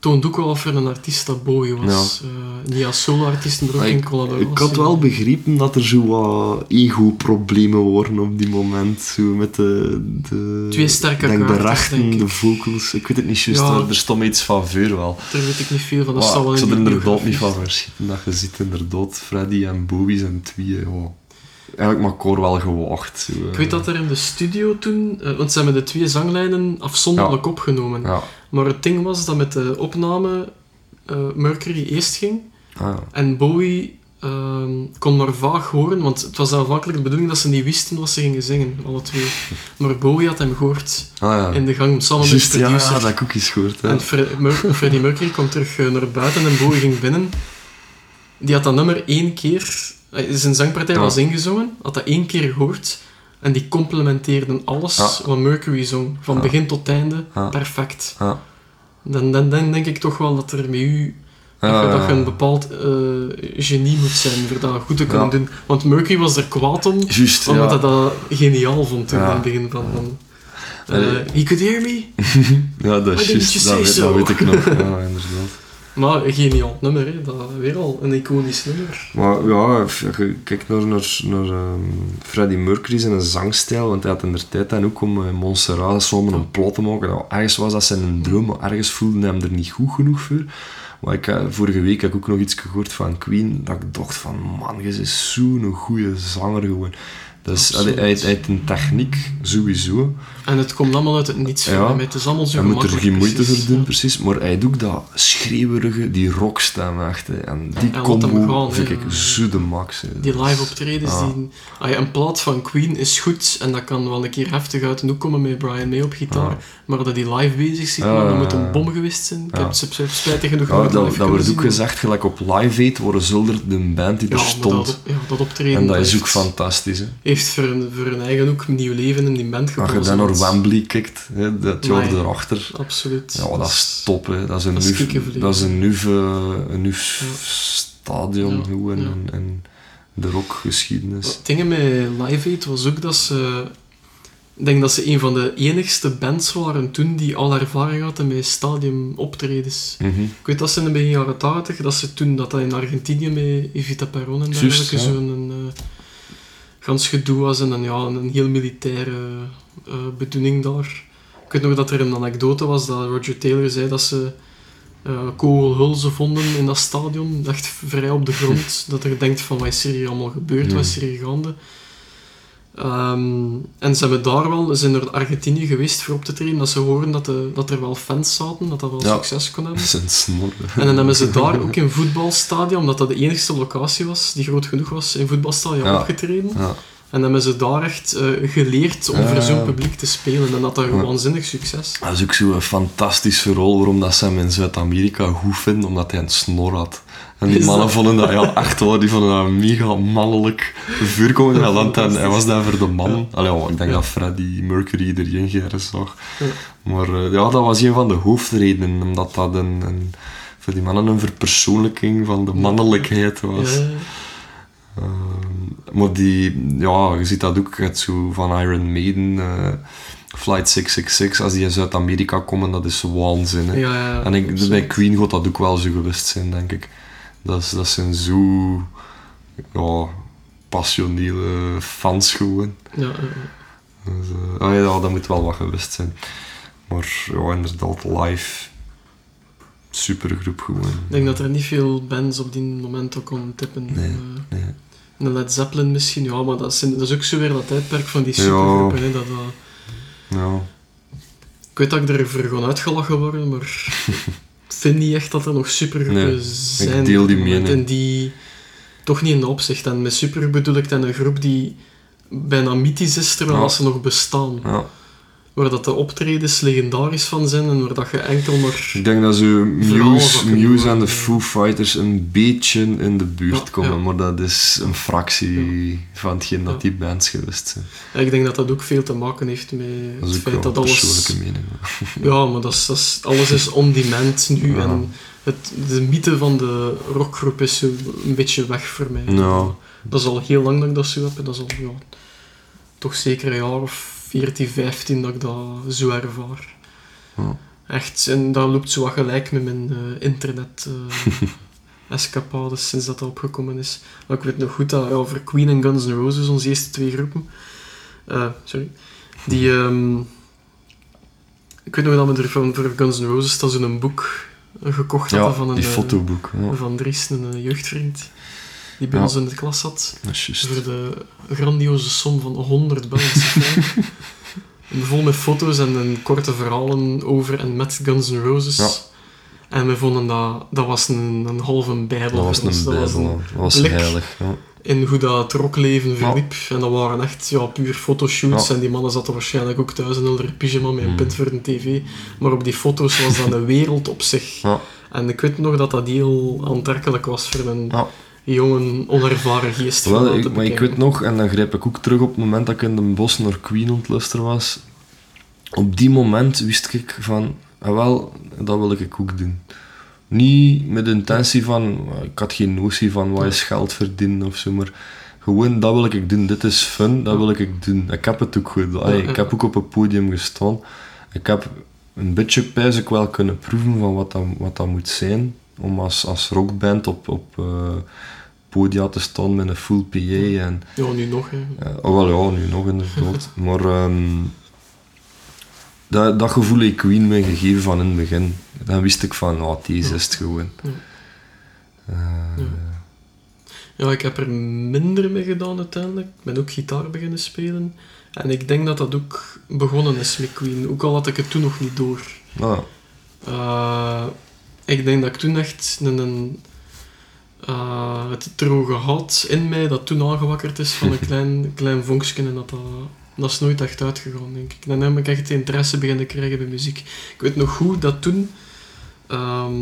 Toont ook wel of er een artiest dat Bowie was. Eh, niet als solo-artiest, maar ook in ik, collaboratie. ik had wel begrepen dat er zo wat ego-problemen waren op die moment. Zo met de... de Twee sterke denk denk ik. de vocals. Ik weet het niet juist, Ja. er- er stond iets van vuur wel. Daar weet ik niet veel van. Dat wel ik zou er inderdaad niet van verschieten dat je ziet inderdaad Freddy en Bowie zijn tweeën. Ja. Eigenlijk maar koor wel gewaagd. Zo, Ik eh. weet dat er in de studio toen, eh, want ze hebben de twee zanglijnen afzonderlijk opgenomen. Ja. Maar het ding was dat met de opname eh, Mercury eerst ging Ah, ja. en Bowie ehm, kon maar vaag horen, want het was aanvankelijk de bedoeling dat ze niet wisten wat ze gingen zingen, alle twee. Maar Bowie had hem gehoord Ah, ja. in de gang samen Juist, met de ja, producer. dat heb ik ook eens gehoord. hè. En Fre- Mer- Freddie Mercury kwam terug eh, naar buiten en Bowie ging binnen. Die had dat nummer één keer... eh, Zijn zangpartij Ja. was ingezongen, had dat één keer gehoord. En die complementeerden alles Ja. wat Mercury zong. Van Ja. begin tot einde, Ja. perfect. Ja. Dan, dan, dan denk ik toch wel dat er met u... Dat, je, dat een bepaald eh, genie moet zijn voor dat goed te kunnen doen. Want Mercury was er kwaad om, omdat hij dat geniaal vond toen Ja. in het begin van... van eh, Allee. he could hear me. Ja, dat is juist. Dat, dat weet ik nog. Ja, inderdaad. Maar geniaal nummer, hè. dat weer al een iconisch nummer. Maar ja, kijkt naar, naar, naar ehm, Freddie Mercury zijn zangstijl, want hij had in de tijd dan ook om in Montserrat samen een plot te maken. Nou, ergens was dat zijn droom, maar ergens voelde hij hem er niet goed genoeg voor. Maar ik, eh, vorige week heb ik ook nog iets gehoord van Queen, dat ik dacht van, man, je is zo'n goede zanger gewoon. Dus hij heeft een techniek, sowieso. En het komt allemaal uit het niets Ja. van hem. Het is allemaal zo Hij moet er geen moeite voor doen, precies. Maar hij doet dat schreeuwerige, die rockstem echt. hè. En die En combo gaan, vind ik zo de max. hè. Die live optredens, Ja. die... Ah ja, een plaat van Queen is goed en dat kan wel een keer heftig uit de hoek komen met Brian May op gitaar. Ja. Maar dat die live bezig zit, Ja, dat ja, moet ja. een bom geweest zijn. Ik Ja. heb ze spijtig genoeg Ja, dat, dat wordt ook gezegd, gelijk op Live Aid worden Zulder de band die Ja, er maar stond. Dat, ja, dat optreden en dat is ook fantastisch. Hè. heeft voor een, voor een eigen ook nieuw leven in die band gekozen. Want- Wembley kijkt, hè, dat jaar Amai. erachter. Absoluut. Ja, dat is top. Hè. Dat is een dat is dat is een eh, een Ja. stadion gewoon ja. in, in de rockgeschiedenis. Het ding met Live Aid was ook dat ze... Ik denk dat ze een van de enigste bands waren toen die al ervaring hadden met stadium optredens. Mhm. Ik weet dat ze in de begin jaren 80, dat ze toen dat dat in Argentinië met Evita Perron en dergelijke ja. zo'n uh, gans gedoe was en een, ja, een heel militaire eh, bedoeling daar. Ik weet nog dat er een anekdote was dat Roger Taylor zei dat ze eh kogelhulzen vonden in dat stadion, echt vrij op de grond, dat er denkt van wat is er hier allemaal gebeurd, wat is er hier gaande. Ehm, en ze hebben daar wel, ze zijn naar Argentinië geweest voor op te treden, dat ze horen dat, de, dat er wel fans zaten, dat dat wel Ja. succes kon hebben. Snor. En dan hebben ze daar ook in voetbalstadion, omdat dat de enige locatie was die groot genoeg was, in voetbalstadion Ja. opgetreden. Ja. En dan hebben ze daar echt eh, geleerd om voor zo'n publiek te spelen. En dat had Ja. een waanzinnig succes. Dat is ook zo'n fantastische rol waarom dat ze hem in Zuid-Amerika goed vinden, omdat hij een snor had. En die Is mannen dat- vonden dat, ja, echt hoor, die vonden dat mega mannelijk voorkomen. Ja, want hij, hij was daar voor de man. Allee, ja, ik denk Ja. dat Freddie Mercury erin gereden zag. Ja. Maar eh, ja, dat was een van de hoofdredenen, omdat dat een, een, voor die mannen een verpersoonlijking van de mannelijkheid was. Ja, Ehm, maar die, ja, je ziet dat ook het zo van Iron Maiden, eh, Flight 666, als die in Zuid-Amerika komen, dat is waanzin. hè. ja, ja, en ik, bij Queen gaat dat ook wel zo geweest zijn, denk ik. Dat, is, dat zijn zo ja, passionele fans gewoon. Ja, ja, Dus, eh, ah ja, dat moet wel wat geweest zijn. Maar ja, inderdaad, live. supergroep gewoon. Ik denk dat er niet veel bands op die moment ook kon tippen. Nee, Eh, nee. Een Led Zeppelin misschien, ja, maar dat is, dat is ook zo weer dat tijdperk van die Ja. supergroepen. Hè, dat, Ja. ik weet dat ik er voor gewoon uitgelachen word, maar ik vind niet echt dat er nog supergroepen Nee, zijn. deel op die mening. En die toch niet in de opzicht. En met super bedoel ik dan een groep die bijna mythisch is terwijl Ja. ze nog bestaan. ja. Waar dat de optredens legendarisch van zijn en waar dat je enkel maar... Ik denk dat zo Verhalen Muse, Muse en de. Foo Fighters een beetje in de buurt Ja, komen, ja. maar dat is een fractie van hetgeen dat die bands geweest zijn. Ja, ik denk dat dat ook veel te maken heeft met Dat het feit dat alles... persoonlijke mening. Ja, maar dat is, dat is, alles is on-demand nu. Ja. En het, de mythe van de rockgroep is zo een beetje weg voor mij. Ja. Dat is al heel lang dat ik dat zo heb. en Dat is al ja, toch zeker een jaar of 14, 15 dat ik dat zo ervaar. Ja. Echt, en dat loopt zo wat gelijk met mijn eh, internet eh, escapades sinds dat dat opgekomen is. Maar ik weet nog goed dat voor Queen en Guns N' Roses, onze eerste twee groepen, eh, sorry, die... ehm, ik weet nog dat we er van, voor Guns N' Roses dat zo'n boek gekocht Ja, hadden van een... die fotoboek. Ja, van Dries, een jeugdvriend, die bij ons in de klas zat. Voor de grandioze som van 100 Belgische frank. En Vol met foto's en, en korte verhalen over en met Guns N' Roses. En we vonden dat, dat was een, een halve bijbel. Dat was een Dat was bijbel, een- dat was blik. heilig. Ja. in hoe dat rockleven verliep. En dat waren echt ja, puur fotoshoots. Ja. En die mannen zaten waarschijnlijk ook thuis in hun pyjama met een Mm. pint voor een tv. Maar op die foto's was dat een wereld op zich. En ik weet nog dat dat heel aantrekkelijk was voor een Ja. jonge, onervaren geest. Wel, ik, maar ik weet nog, en dan grijp ik ook terug op het moment dat ik in de bos naar Queen luisteren was. Op die moment wist ik van, ah wel, dat wil ik ook doen. Niet met de intentie van, ik had geen notie van wat is geld verdienen of zo, maar gewoon dat wil ik doen. Dit is fun, dat wil ik doen. Ik heb het ook goed. Allee. Ik heb ook op een podium gestaan. Ik heb een beetje pijs ik wel kunnen proeven van wat dat, wat dat moet zijn. Om als, als rockband op, op eh, podia te staan met een full PA. En, Ja, nu nog. Hè. ja, oh, wel ja, nu nog inderdaad. maar ehm, dat, dat gevoel heeft Queen me gegeven van in het begin. Dan wist ik van, oh, deze is het gewoon. Ja. Eh, Ja. Ja, ik heb er minder mee gedaan uiteindelijk. Ik ben ook gitaar beginnen spelen. En ik denk dat dat ook begonnen is met Queen. Ook al had ik het toen nog niet door. nou, Eh, ik denk dat ik toen echt een, een, eh, het droge had in mij dat toen aangewakkerd is van een klein, klein vonkje en dat, dat dat is nooit echt uitgegaan, denk ik. Dan heb ik echt interesse beginnen krijgen bij muziek. Ik weet nog goed dat toen ehm,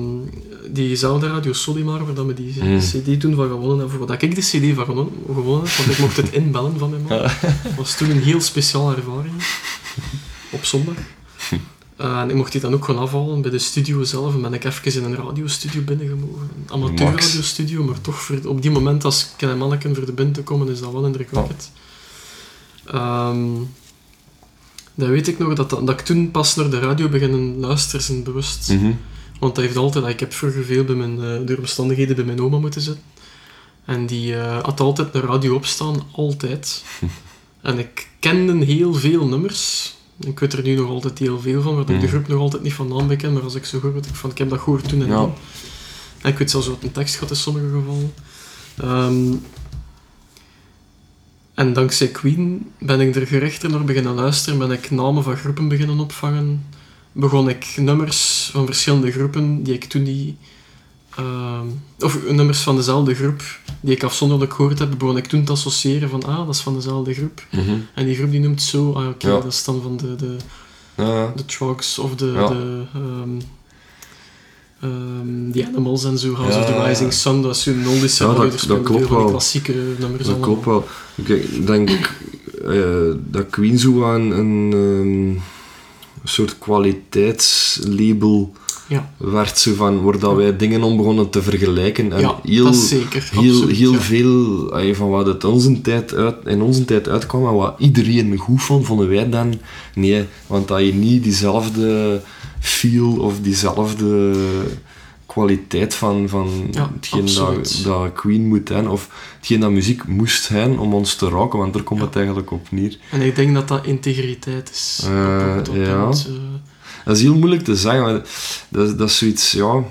diezelfde Radio Solimar, waar dat we die Mm. cd toen van gewonnen hebben, voor dat ik de cd van gewonnen, gewonnen heb, want ik mocht het inbellen van mijn man. Was toen een heel speciale ervaring. Op zondag. En ik mocht die dan ook gewoon afhalen bij de studio zelf. En ben ik even in een radiostudio binnengemogen. Een amateurradiostudio, maar toch voor, op die moment als klein manneken voor de binnen te komen, is dat wel indrukwekkend. Ehm, dan weet ik nog dat, dat, dat ik toen pas naar de radio beginnen luisteren, bewust. mhm. Want dat heeft altijd, ik heb vroeger veel bij mijn, eh, door omstandigheden bij mijn oma moeten zitten. En die eh, had altijd een radio opstaan, altijd. En ik kende heel veel nummers. Ik weet er nu nog altijd heel veel van, waar ik de Mm. groep nog altijd niet van naam beken, maar als ik zo hoor, weet ik van, ik heb dat gehoord toen en Ja. dan. En ik weet zelfs wat een tekst gehad in sommige gevallen. Ehm, en dankzij Queen ben ik er gerechter naar beginnen luisteren, ben ik namen van groepen beginnen opvangen. Begon ik nummers van verschillende groepen die ik toen niet... ehm, of nummers van dezelfde groep die ik afzonderlijk gehoord heb, begon ik toen te associëren van ah, dat is van dezelfde groep. Mhm. En die groep die noemt zo, ah oké, Ja. dat is dan van de, de, Ja, de Trucks of de, Ja. de ehm, ehm, The Animals en zo, House of the. Rising Sun, dat is oldie Ja, dat- dat spelen klopt wel. klassieke nummers Dat allemaal. klopt wel. Ik denk eh, dat Queen zo aan een soort kwaliteitslabel Ja. werd, zo van, waar dat wij dingen om begonnen te vergelijken. En ja, heel, dat is zeker. heel, absoluut, heel ja. veel van wat het onze tijd uit, in onze tijd uitkwam en wat iedereen goed vond, vonden wij dan nee. Want dat je niet diezelfde feel of diezelfde kwaliteit van, van Ja, hetgeen dat, dat Queen moet zijn, of hetgeen dat muziek moest zijn om ons te raken, want daar komt Ja. het eigenlijk op neer. En ik denk dat dat integriteit is. Op, op, op, ja. eh, Dat is heel moeilijk te zeggen, maar dat, is- dat is zoiets, ja...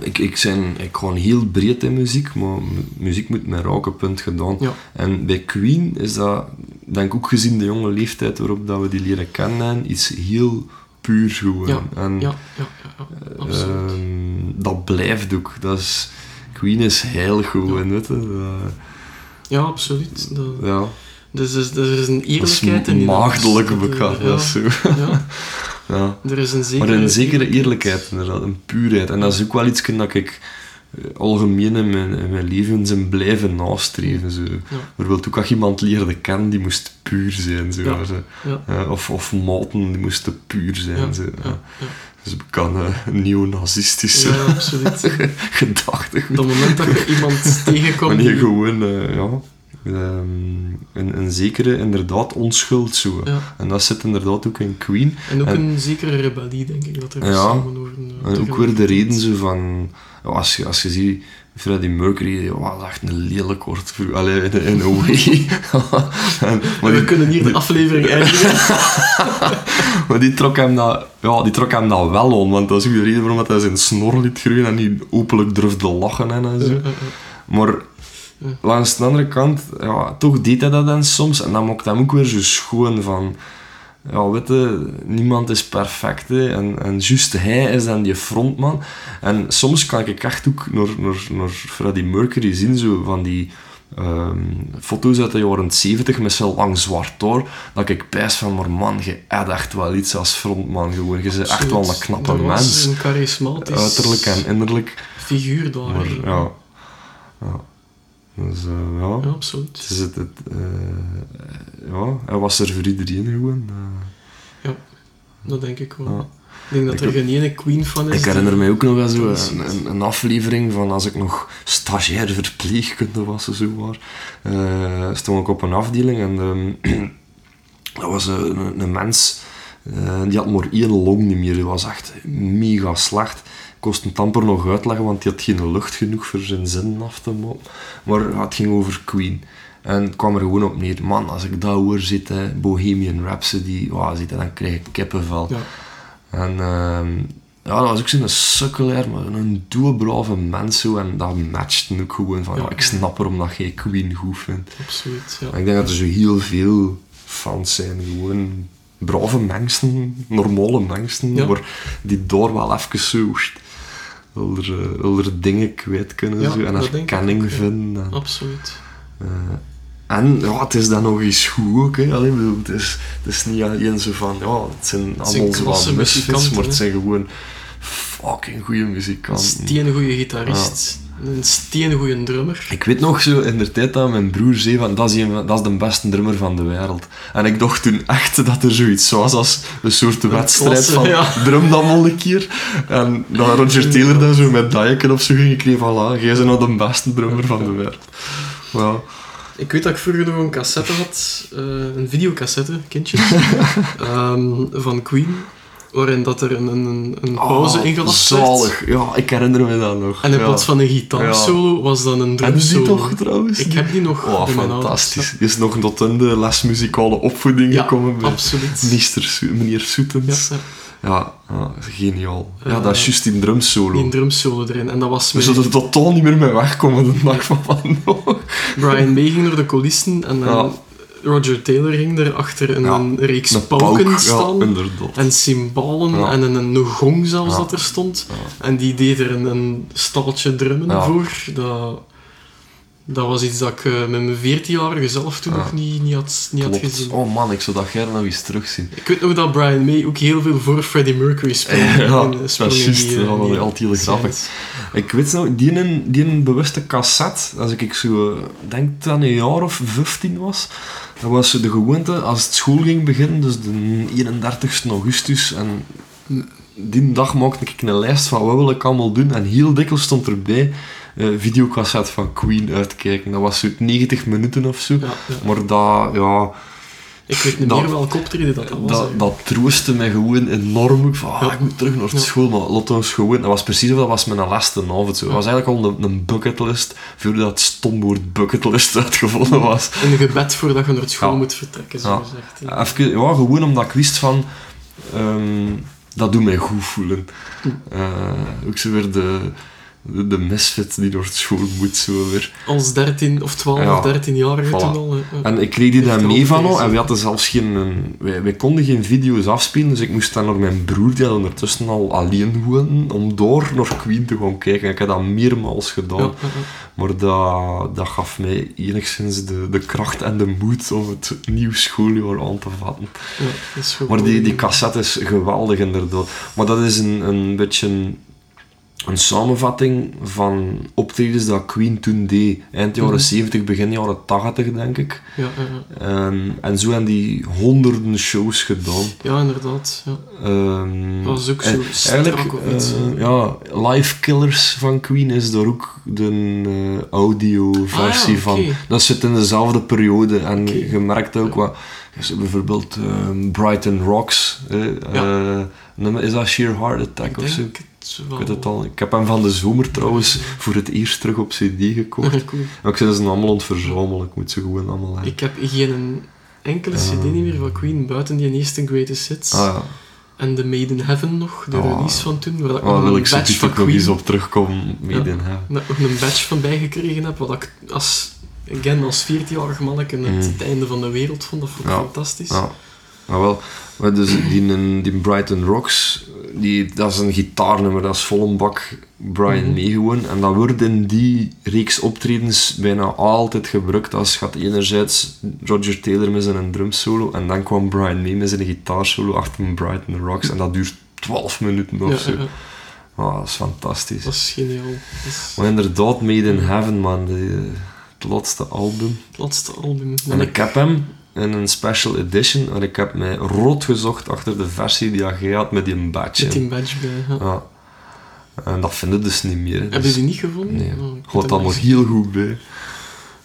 ik, ik, zijn, ik gewoon heel breed in muziek, maar mu- muziek moet met raken punt gedaan. Ja. En bij Queen is dat, denk ik ook gezien de jonge leeftijd waarop dat we die leren kennen, iets heel puur gewoon. Ja, En, Ja, ja, ja, ja. Ehm, dat blijft ook. Dat is, Queen is heilig gewoon, weet je. Ja, absoluut. Dat, ja, dus, dus er is een eerlijkheid in die maagdelijk dans. Dat, bekend. dat is zo. ja, Ja. er is een zekere... Maar een zekere eerlijkheid, inderdaad, een puurheid. En dat is ook wel iets dat ik eh, algemeen in mijn, in mijn leven zijn blijven nastreven. Zo. Bijvoorbeeld ook als je iemand leerde kennen, die moest puur zijn. Zo, Ja. zo. Ja, Eh, of, of maten, die moesten puur zijn. ja, zo. ja, Ja. ja. Dus bekend uh, neonazistische Ja, absoluut. gedachtegoed. Op het moment dat je iemand tegenkomt... Wanneer die- gewoon, eh, ja, ehm, een, een zekere, inderdaad, onschuld zo. Ja. En dat zit inderdaad ook in Queen. En ook En- een zekere rebellie, denk ik, dat er Ja. samen over een... En ook weer de reden zo van, als, je, als je ziet, Freddie Mercury, dat is echt een lelijk kort, allee, in, in a way. en, maar, we die, kunnen hier de aflevering eindigen. maar die trok hem dat, ja, die trok hem dat wel aan, want dat is ook de reden waarom dat hij zijn snor liet groeien en niet openlijk durfde lachen en, en zo. Ja, ja. Maar. Langs de andere kant, ja, toch deed hij dat dan soms. En dat maakt hem ook weer zo schoon van... Ja, weet je, niemand is perfect. Hè. En, en juist hij is dan die frontman. En soms kan ik echt ook naar, naar, naar Freddie Mercury zien, zo van die... ehm, foto's uit de jaren 70 met zo'n lang zwart haar, dat ik pijs van, maar man, je hebt echt wel iets als frontman gewoon. Je bent echt wel een knappe Dat mens, een charismatisch uiterlijk en innerlijk. figuur daar. Maar ja, ja. Dus eh, ja, Ja, absoluut. het is het, het, eh, ja, hij was er voor iedereen gewoon. eh. Dat denk ik wel. Ja. Ik denk dat Ik er geen ene Queen van is. Ik herinner mij ook nog wel zo dat is een, een, een aflevering van als ik nog stagiair verpleegkunde was of zo waar. stond ik op een afdeling en ehm, dat was een, een, mens die had maar één long niet meer. Die was echt mega slecht. Kost het amper nog uitleggen, want die had geen lucht genoeg voor zijn zinnen af te maken. Maar het ging over Queen. En het kwam er gewoon op neer. Man, als ik dat hoor zitten, Bohemian Rhapsody, wow, zitten, dan krijg ik kippenvel. Ja. En ehm, ja, dat was ook zo'n sukkelaar, maar een doelbrave mens zo. En dat matchte ook gewoon van, ja, Ja. ik snap erom dat jij Queen goed vindt. Absoluut, ja. En ik denk dat er zo heel veel fans zijn, gewoon brave mensen, normale mensen, Ja. maar die door wel even zo wilder dingen kwijt kunnen Ja, zo, en herkenning vinden. En, Absoluut. eh, en ja, het is dan nog eens goed ook. Hè. Allee, ik bedoel, het, is, het is niet alleen zo van, ja, het zijn allemaal zo misfits, maar het zijn gewoon fucking goede Een muzikanten. steengoeie gitarist. Een steengoeie drummer. Ik weet nog zo in de tijd dat mijn broer zei van dat is, een, dat is de beste drummer van de wereld. En ik dacht toen echt dat er zoiets was als een soort wedstrijd klasse, van ja. drum dan wel een keer. En dat Roger Taylor dan zo met Dijken of zo ging gekregen van voilà, jij bent nou de beste drummer van de wereld. Ja. Ik weet dat ik vroeger nog een cassette had, eh, een videocassette, kindjes, ehm, van Queen, waarin dat er een, een, een pauze Oh, ingelast werd. Zalig. Ja, ik herinner me dat nog. En in ja. plaats van een gitaarsolo was dan een Heb je drumsolo. die toch trouwens? Ik heb die nog Oh, fantastisch. Die is nog tot in de les muzikale opvoeding Ja, gekomen bij absoluut. meester meneer Soetens. ja, Ja, ja, geniaal. ja, Eh, dat is juist die drumsolo. die drumsolo erin. En dat was We zullen er totaal niet meer mee wegkomen de dag van vandaag. Brian May ging door de coulissen en dan. Roger Taylor ging er achter een, Ja, een reeks Een pauken pauk, staan. Ja. En cymbalen Ja. en een, een gong zelfs dat er stond. En die deed er een, een staaltje drummen voor. Dat, dat was iets dat ik eh, met mijn 14-jarige zelf toen nog niet, niet, had, niet had gezien. Oh man, ik zou dat gerne nog eens terugzien. Ik weet nog dat Brian May ook heel veel voor Freddie Mercury speelde. Ja, in- dat is juist. die, eh, Dat was die altijd heel grappig. Ik weet nog, die een, die een bewuste cassette, als ik zo, eh, denk dat een jaar of 15 was, dat was de gewoonte, als het school ging beginnen, dus de 31 augustus, en die dag maakte ik een lijst van wat wil ik allemaal doen, en heel dikwijls stond erbij, eh videocassette van Queen uitkijken. Dat was zo 90 minuten of zo. Ja, ja. Maar dat, ja, Ik weet niet Dat- meer welke optreden dat, dat was. dat, troostte mij gewoon enorm. Ik van, ah, Ja. ik moet terug naar Ja. school, maar laat ons gewoon... Dat was precies of dat was mijn laatste avond. Zo. Dat was eigenlijk al een, een bucketlist, voordat het stomwoord bucketlist uitgevonden was. Een gebed voordat je naar school moet vertrekken, zo gezegd. Ja. Even, ja, gewoon omdat ik wist van... ehm, dat doet mij goed voelen. Hm. Eh, ook zo weer de... de, misfit die door school moet, zo weer. Als 13 of 12 Ja, of 13-jarige voilà. toen al. hè. Ja. En ik kreeg die er mee van al, en we hadden zelfs geen... een- wij, wij konden geen video's afspelen, dus ik moest dan naar mijn broer, die had ondertussen al alleen wonen, om door naar Queen te gaan kijken. Ik heb dat meermaals gedaan. Ja, ja, ja. Maar dat, dat gaf mij enigszins de, de kracht en de moed om het nieuw schooljaar aan te vatten. Ja, dat is goed. Maar die, die cassette is geweldig inderdaad. Maar dat is een, een beetje een, samenvatting van optredens dat Queen toen deed. Eind jaren Mhm. 70, begin jaren 80 denk ik. Ja, ja, ja. En, en zo hebben die honderden shows gedaan. ja, inderdaad. Ja. Ehm, Dat was ook zo Eigenlijk, eh, ja, Live Killers van Queen is daar ook de eh, audio-versie Ah, van. Dat zit in dezelfde periode. En je merkt ook wat... dus bijvoorbeeld ehm, Brighton Rocks. nummer- is dat Sheer Heart Attack Ik of zo? Denk het wel. Ik weet het al. Ik heb hem van de zomer trouwens voor het eerst terug op cd gekocht. Cool. Maar ik zit ze allemaal aan het verzamelen. Ik moet ze gewoon allemaal hebben. Ik heb geen enkele cd niet meer van Queen, buiten die eerste Greatest Hits. Ah ja. En de Made in Heaven nog, de Ah. release van toen, waar ik Oh, nog wil een ik zo van nog eens op terugkomen. Made Ja. in heaven. nog een badge van bijgekregen heb, wat ik als, again, als 14-jarig manneke Mm. het einde van de wereld vond. Dat vond ik Ja. fantastisch. Ja. Maar wel, maar dus die, die Brighton Rocks, die, dat is een gitaarnummer, dat is vol een bak Brian Mhm. mee gewoon. En dat wordt in die reeks optredens bijna altijd gebruikt als gaat enerzijds Roger Taylor met zijn drumsolo en dan kwam Brian mee met zijn gitaarsolo achter Brighton Rocks en dat duurt 12 minuten of zo. ja, ja. Ah, dat is fantastisch. dat is geniaal. Dat is Maar inderdaad, Made in Heaven, man, de, het laatste album. het laatste album. En ik heb hem in een special edition, en ik heb mij rood gezocht achter de versie die jij had met die badge. Met die badge bij. Ja. Ja. En dat vinden dus niet meer. hè. Hebben Dus, ze die niet gevonden? Nee, Oh, dat nog eens- heel goed bij.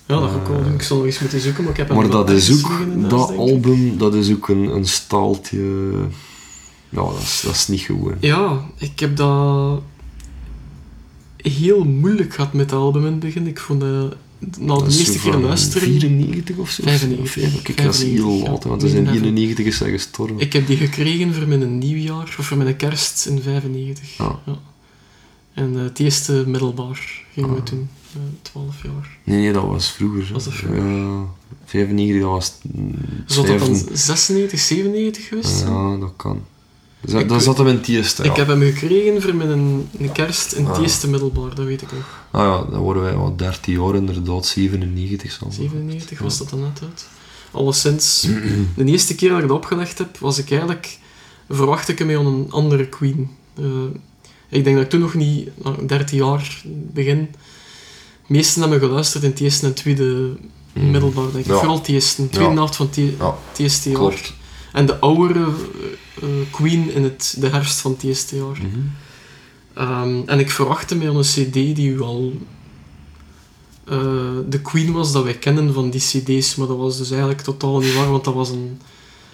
Ja, dat Eh, doen. Ik zal nog eens moeten zoeken, maar ik heb Maar dat is ook, dat album, dat is ook een, een staaltje... Ja, dat is, dat is niet gewoon. Ja, ik heb dat heel moeilijk gehad met het album in het begin. Ik vond dat na de Dat is eerste keer luisteren... 94 of zo? 95, Of- Kijk, dat is heel 95, laat, want we zijn Nee, 91 is hij gestorven. Ik heb die gekregen voor mijn nieuwjaar, of voor mijn kerst in 95. Ah. Ja. En eh, het eerste middelbaar gingen we Ah. toen, eh 12 jaar. Nee, nee, dat was vroeger. hè. Was dat vroeger? Ja, 95, dat was... Zou dat dan 95. 96, 97 geweest zijn? Ja, dat kan. Dus dat, Ik- dat zat hem in het eerste, ja. Ik heb hem gekregen voor mijn een kerst in het Ah. eerste middelbaar, dat weet ik nog. Ah ja, dan worden wij wat 13 jaar inderdaad, 97 zal 97 was dat dan net uit. Alleszins, de eerste keer dat ik dat opgelegd heb, was ik eigenlijk... Verwacht ik hem aan een andere Queen. Eh, ik denk dat ik toen nog niet, nou, 13 jaar, begin... De meesten hebben geluisterd in het eerste en tweede Mm. middelbaar, denk ik. Ja. Vooral het eerste, de tweede Ja. helft van het, e- het eerste jaar. klopt. En de oudere eh, eh, Queen in het, de herfst van het eerste jaar. Mhm. Ehm, en ik verwachtte mij aan een cd die wel eh, de Queen was dat wij kennen van die cd's, maar dat was dus eigenlijk totaal niet waar, want dat was een,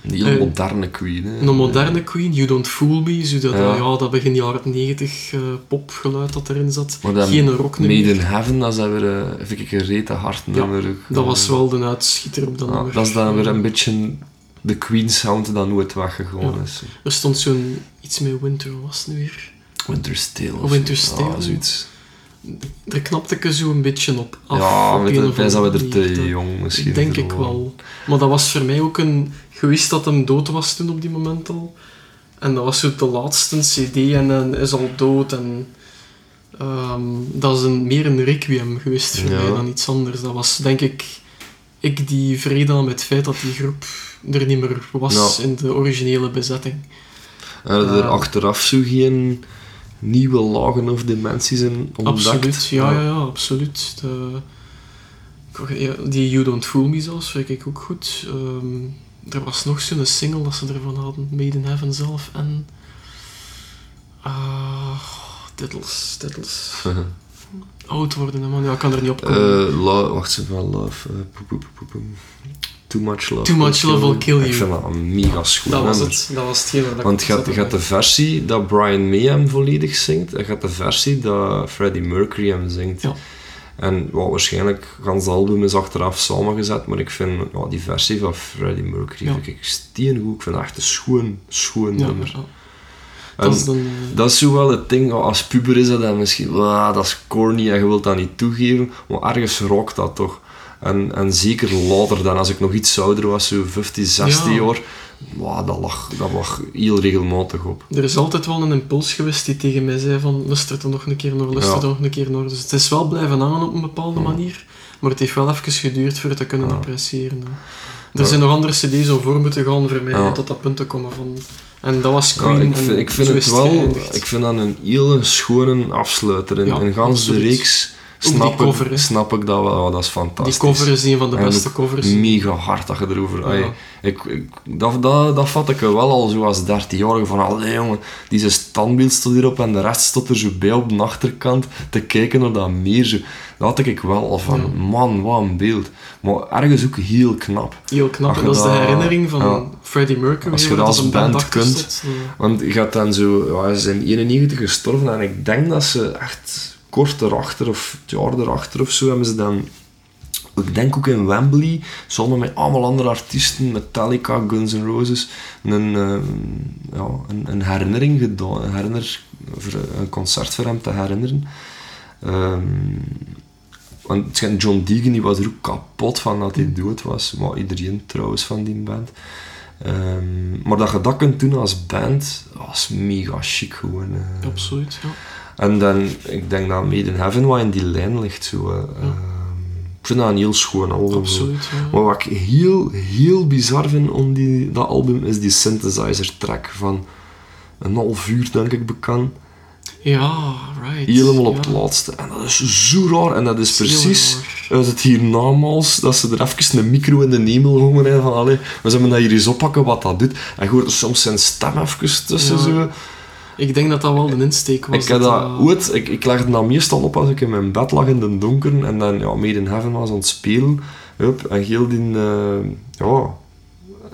Een heel Eh, moderne queen, hè. een moderne Queen, You Don't Fool Me, zo dat, Ja. dat begin jaren 90 eh, popgeluid dat erin zat. Geen rock Made meer. in Heaven, dat is weer, eh, vind ik, een rete hard nummer. Dat was wel de uitschieter op dat nummer. Dat is dan weer een beetje de Queen sound dat nooit weggegaan Ja. is. Er stond zo'n iets met Winter, was het nu weer? Winter's Tale. Of Winter's. Tale. Zoiets. Daar knapte ik zo een beetje op af. ja, op een of we er te jong misschien. Denk ik wel. Maar dat was voor mij ook een... Je wist dat hem dood was toen op die moment al. En dat was zo de laatste cd en hij is al dood. En, ehm, dat is een, meer een requiem geweest voor Ja. mij dan iets anders. Dat was denk ik... Ik die vrede aan met het feit dat die groep er niet meer was Ja. in de originele bezetting. En er Eh, achteraf zo geen nieuwe lagen of dimensies in ontdekt. Absoluut, ja, ja, ja, absoluut. De, die You Don't Fool Me zelfs, vind ik ook goed. Ehm, er was nog zo'n single dat ze ervan hadden, Made in Heaven zelf, en... ah titels, titels. Oud worden, man. Ja, ik kan er niet op komen. Lo- wacht even, love. Too much love. Too much love will kill Ik you. vind dat een mega schoon dat was het, dat was hetgeen ik Want je hebt, de versie dat Brian May hem volledig zingt en je hebt de versie dat Freddie Mercury hem zingt. Ja. En wel, waarschijnlijk, gans album is achteraf samengezet, maar ik vind die versie van Freddie Mercury Ja. vind ik steengoed. Ik vind dat echt een schoon, schoon Ja, nummer. ja. Dat En is dan... eh, dat is zo wel het ding, als puber is dat dan misschien, "Ah, dat is corny en je wilt dat niet toegeven, maar ergens rookt dat toch. En, en zeker later dan, als ik nog iets ouder was, zo 15, 16 Ja. jaar, wow, dat, lag, dat lag heel regelmatig op. Er is altijd wel een impuls geweest die tegen mij zei van luister er nog een keer naar, luister Ja. er nog een keer naar. Dus het is wel blijven hangen op een bepaalde Ja. manier, maar het heeft wel even geduurd voor het te kunnen appreciëren. Er Ja. zijn nog andere cd's om voor moeten gaan voor mij Ja. tot dat punt te komen van... En dat was Ja, Queen. ik en vind, ik vind het wel, geëindigd. ik vind dat een hele schone afsluiter. In gans de reeks Ook die snap, cover, ik, snap ik dat wel, dat is fantastisch. Die cover is een van de beste covers. Mega hard dat je erover... Ja. Ik, ik, dat, dat, dat vat ik wel al zo als 13-jarige van, allee jongen, deze standbeeld stond hierop en de rest stond er zo bij op de achterkant te kijken naar dat meer. Zo. Dat had ik wel al van, Ja. man, wat een beeld. Maar ergens ook heel knap. Heel knap. En dat is de herinnering van ja. Freddie Mercury. Als je dat als een band band kunt. Want je gaat dan zo, ja, ze zijn in 91 gestorven en ik denk dat ze echt kort erachter of het jaar erachter of zo hebben ze dan, ik denk ook in Wembley, samen met allemaal andere artiesten, Metallica, Guns N' Roses, een, eh, ja, een, een herinnering gedaan, een, herinner, voor een concert voor hem te herinneren. Ehm, want John Deegan die was er ook kapot van dat hij dood was, maar iedereen trouwens van die band. Ehm, maar dat je dat kunt doen als band, was mega chic gewoon. eh. Absoluut, ja. En dan, ik denk dat Made in Heaven wat in die lijn ligt. Zo, eh. Ehm, ik vind dat een heel schoon album. Absoluut, ja. Maar wat ik heel, heel bizar vind om die, dat album, is die synthesizer track van een half uur, denk ik, bekend. Ja, right. Helemaal op ja. het laatste. En dat is zo raar. En dat is precies uit het hiernamaals, dat ze er even een micro in de hemel gongen en van, allee, we zullen dat hier eens oppakken wat dat doet. En je hoort er soms zijn stem even tussen Ja. zo. Ik denk dat dat wel de insteek was. Ik, heb dat dat- ooit, ik, ik legde dat meestal op als ik in mijn bed lag in de donker en dan ja, Made in Heaven was aan het spelen. Hup, en heel die, eh, ja,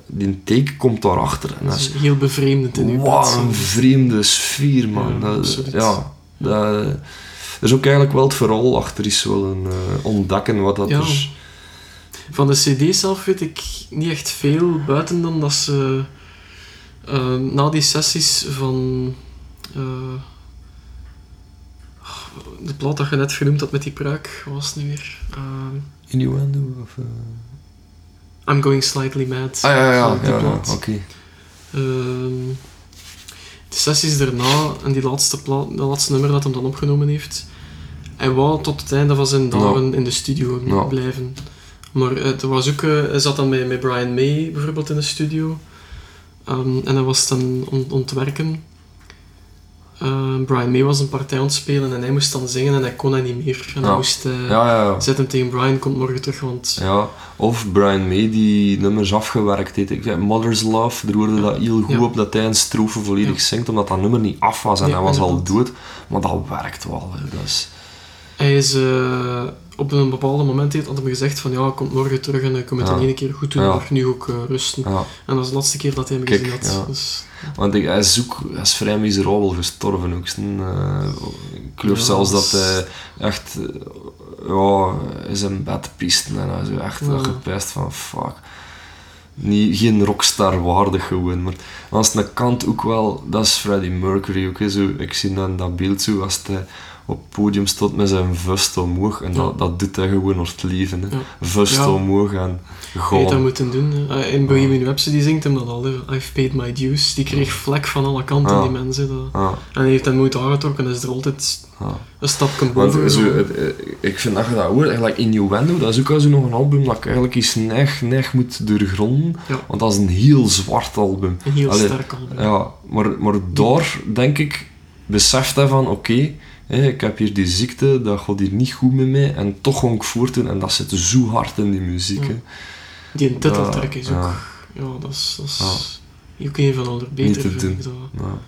die take komt daarachter. En dat is is heel bevreemdend in uw wat een vreemde sfeer, man. Ja, dat, absoluut. ja, dat, is ook eigenlijk wel het verhaal achter iets willen eh, ontdekken wat dat Ja. er... Van de cd zelf weet ik niet echt veel, buiten dan dat ze eh, na die sessies van de plaat dat je net genoemd had met die pruik, wat was het nu weer? Eh, Innuendo? Of, eh? I'm Going Slightly Mad. Ah ja, ja, van die ja, oké. Ehm, de sessies daarna en die laatste, plaat, dat laatste nummer dat hij dan opgenomen heeft, hij wou tot het einde van zijn dagen in de studio blijven. Maar eh, er was ook, eh, hij zat dan met, met Brian May bijvoorbeeld in de studio. Ehm, en hij was dan on, ontwerken. Ehm, Brian May was een partij aan het spelen en hij moest dan zingen en hij kon dat niet meer. En Ja. hij moest eh, Ja, ja, zet hem tegen Brian, komt morgen terug, want Ja, of Brian May die nummers afgewerkt heeft. Ik Mother's Love, daar hoorde dat heel goed op dat hij een strofe volledig zingt, omdat dat nummer niet af was en hij was al dood. Maar dat werkt wel. hè. Is, Hij is eh, op een bepaald moment heeft, had hem gezegd van ja, komt morgen terug en ik kom het in één keer goed doen, maar nu ook eh, rusten. En dat is de laatste keer dat hij hem Kijk, gezien had. Dus, Want ik- hij is, ook, hij is vrij miserabel gestorven ook. Eh, ik geloof zelfs dat is- hij echt eh, ja, in zijn bed piste en hij zo echt Ja. gepest van fuck. Niet, geen rockstar waardig gewoon, maar aan de kant ook wel, dat is Freddie Mercury ook. Hè, zo, ik zie dan dat beeld zo als hij op het podium stond met zijn vust omhoog en dat, dat doet hij gewoon door het leven. Hè. Vust omhoog en had dat moeten doen. Eh, In Bohemian Rhapsody zingt hem dat al. hè. I've paid my dues. Die kreeg vlek van alle kanten, die mensen. Dat. Ah, En hij heeft hem nooit aangetrokken en is er altijd ah. een stapje boven. zo, eh, ik vind dat je dat hoort, eigenlijk Innuendo, dat is ook al zo nog een album dat ik eigenlijk eens neig, neig moet doorgronden. Ja. Want dat is een heel zwart album. Een heel Allee, sterk album. Ja, maar, maar daar denk ik, beseft hij van, oké, ik heb hier die ziekte, dat gaat hier niet goed met mij, en toch ga ik voortdoen, en dat zit zo hard in die muziek. Ja. Die titeltrack is ook... Ja. Dat is... Dat is ook een van de beter, Niet te doen. dat. Ja.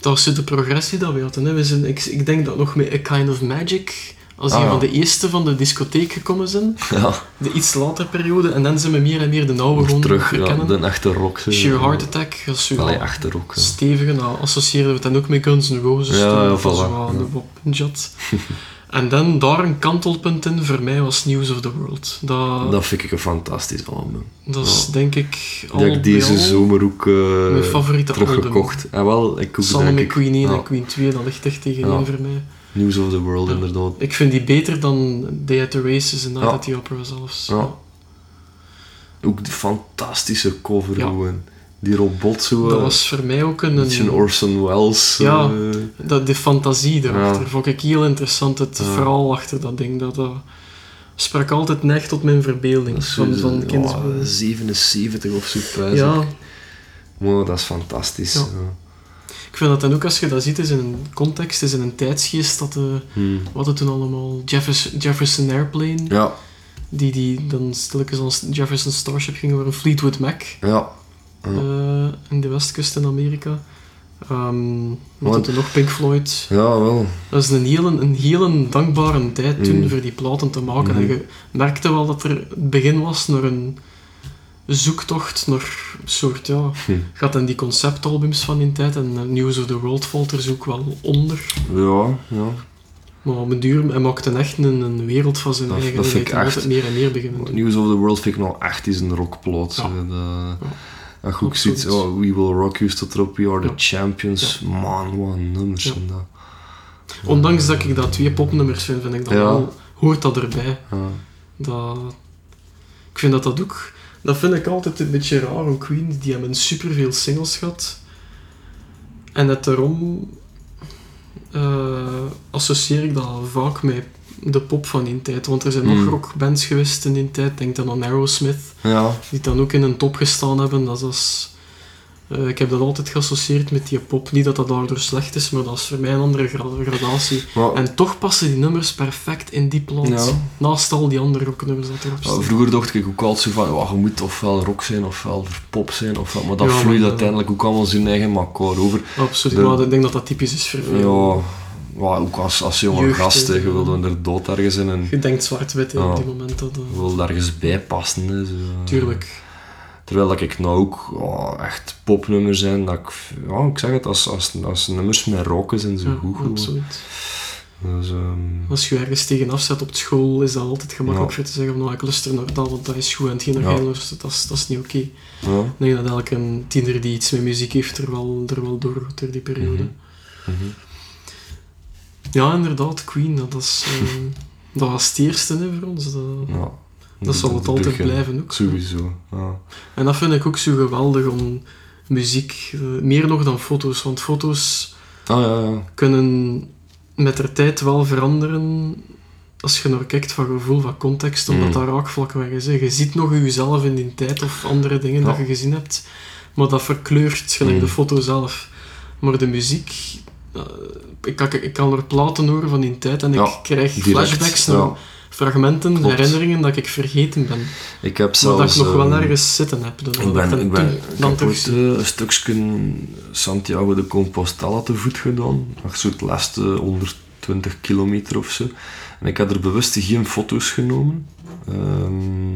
Dat was de progressie dat we hadden. Hè. We zijn, ik, ik denk dat nog met A Kind of Magic, als Ah, een ja. van de eerste van de discotheek gekomen zijn, Ja, de iets latere periode, en dan zijn we meer en meer de weer gewoon terug, ja, herkennen. de echte rock. hè. Sheer Heart Attack, is zo Allee, ja, stevige, nou associeerden we het dan ook met Guns N' Roses, Ja, ja, was voilà, ja. de. En dan daar een kantelpunt in voor mij was News of the World. Dat, Dat vind ik een fantastisch album. dat is denk ik al Die ik deze zomer ook eh, mijn favoriete album. teruggekocht. En wel, ik ook Samen met ik, Queen 1 ja, en Queen 2, dat ligt echt tegenin Ja. voor mij. News of the World, Ja. inderdaad. Ik vind die beter dan Day at the Races en Night Ja. at the Opera zelfs. Ja. Ook die fantastische cover gewoon. Die robot zo. Dat eh, was voor mij ook een... een beetje een Orson Welles. Ja. eh, dat, de fantasie erachter Ja. vond ik heel interessant. Het verhaal achter dat ding. Dat, dat sprak altijd neigt tot mijn verbeelding. Van, van kindsbeen. 77 of zo. Ja. Wow, dat is fantastisch. Ja. Ik vind dat dan ook als je dat ziet, is in een context, is in een tijdsgeest dat de, Hmm. wat het toen allemaal, Jefferson, Jefferson Airplane, Ja, die, die dan stilletjes als Jefferson Starship ging over Fleetwood Mac ja. Ja. eh, in de westkust in Amerika. Wat Want- er nog? Pink Floyd. Ja, wel. Dat is een hele, een hele dankbare tijd toen Mm. voor die platen te maken. Mhm. En je merkte wel dat er het begin was naar een zoektocht naar soort, ja... Hm. Gaat in die conceptalbums van die tijd en eh, News of the World valt er zo ook wel onder. Ja, ja. Maar op een duur, hij maakte echt een, een wereld van zijn Dat- eigen. dat vind ik echt- meer en meer beginnen. News of the World vind ik nou echt eens een rockplot. Ja. zo. Dat, dat je ook Absoluut. ziet, oh, We Will Rock You staat erop, We Are the Ja. Champions. Man, wat nummers Ja. zijn dat. Ondanks dat ik dat twee popnummers vind, vind ik dat Ja. wel... Hoort dat erbij. Ja. Dat, ik vind dat dat ook... Dat vind ik altijd een beetje raar om Queen. Die hebben superveel singles gehad. En het daarom eh, associeer ik dat vaak met de pop van die tijd. Want er zijn nog Mm. rockbands geweest in die tijd. Denk dan aan Aerosmith. ja, Die dan ook in een top gestaan hebben. Dat is... eh, ik heb dat altijd geassocieerd met die pop. Niet dat dat daardoor slecht is, maar dat is voor mij een andere gra- gradatie. maar En toch passen die nummers perfect in die plaat. Ja. Naast al die andere rocknummers dat erop ja, staan. vroeger dacht ik ook altijd zo van, ja, je moet ofwel rock zijn ofwel pop zijn. Ofwel, maar dat Ja, vloeit uiteindelijk ook allemaal zijn eigen makkoor over. Absoluut, De- maar ik denk dat dat typisch is voor veel. ja, ook als, als jonge Jeugd, gast, hè. je wil er dood ergens in en Je denkt zwart-wit op die moment. Dat, eh, je wil ergens bij passen. Hè, zo. tuurlijk. Terwijl dat ik nou ook ja, echt popnummers zijn, dat ik, ja, ik zeg het, als, als, als nummers met rocken zijn zo Ja, goed absoluut. Dus, ehm, Als je ergens tegenaf zet op school, is dat altijd gemakkelijk Ja. te zeggen: nou, ik luister naar dat, want dat is goed. En hetgeen dat Ja. jij luistert, dat is, dat is niet oké. ja. Ik denk dat elke tiener die iets met muziek heeft, er wel, er wel door door die periode. Mhm. Mhm. Ja, inderdaad, Queen, dat, is, eh, dat was het eerste hè, voor ons. Dat, Ja. Dat zal het altijd blijven ook. Sowieso, ja. En dat vind ik ook zo geweldig om muziek, eh, meer nog dan foto's, want foto's Ah ja, ja. kunnen met de tijd wel veranderen als je naar kijkt van gevoel, van context, omdat Mm. dat raakvlak weg is. hè. Je ziet nog jezelf in die tijd of andere dingen dat je gezien hebt, maar dat verkleurt gelijk Mm. de foto zelf. Maar de muziek, eh, ik, kan, ik kan er platen horen van die tijd en ik krijg Direct, flashbacks naar. Fragmenten, Klopt. herinneringen dat ik vergeten ben. Ik heb Maar zelfs... dat ik nog wel ehm, ergens zitten heb. Dat Ik dat ben, ik ben ik dan heb ooit eh, een stukje Santiago de Compostela te voet gedaan. Zo het laatste 120 kilometer of zo. En ik had er bewust geen foto's genomen. Ehm,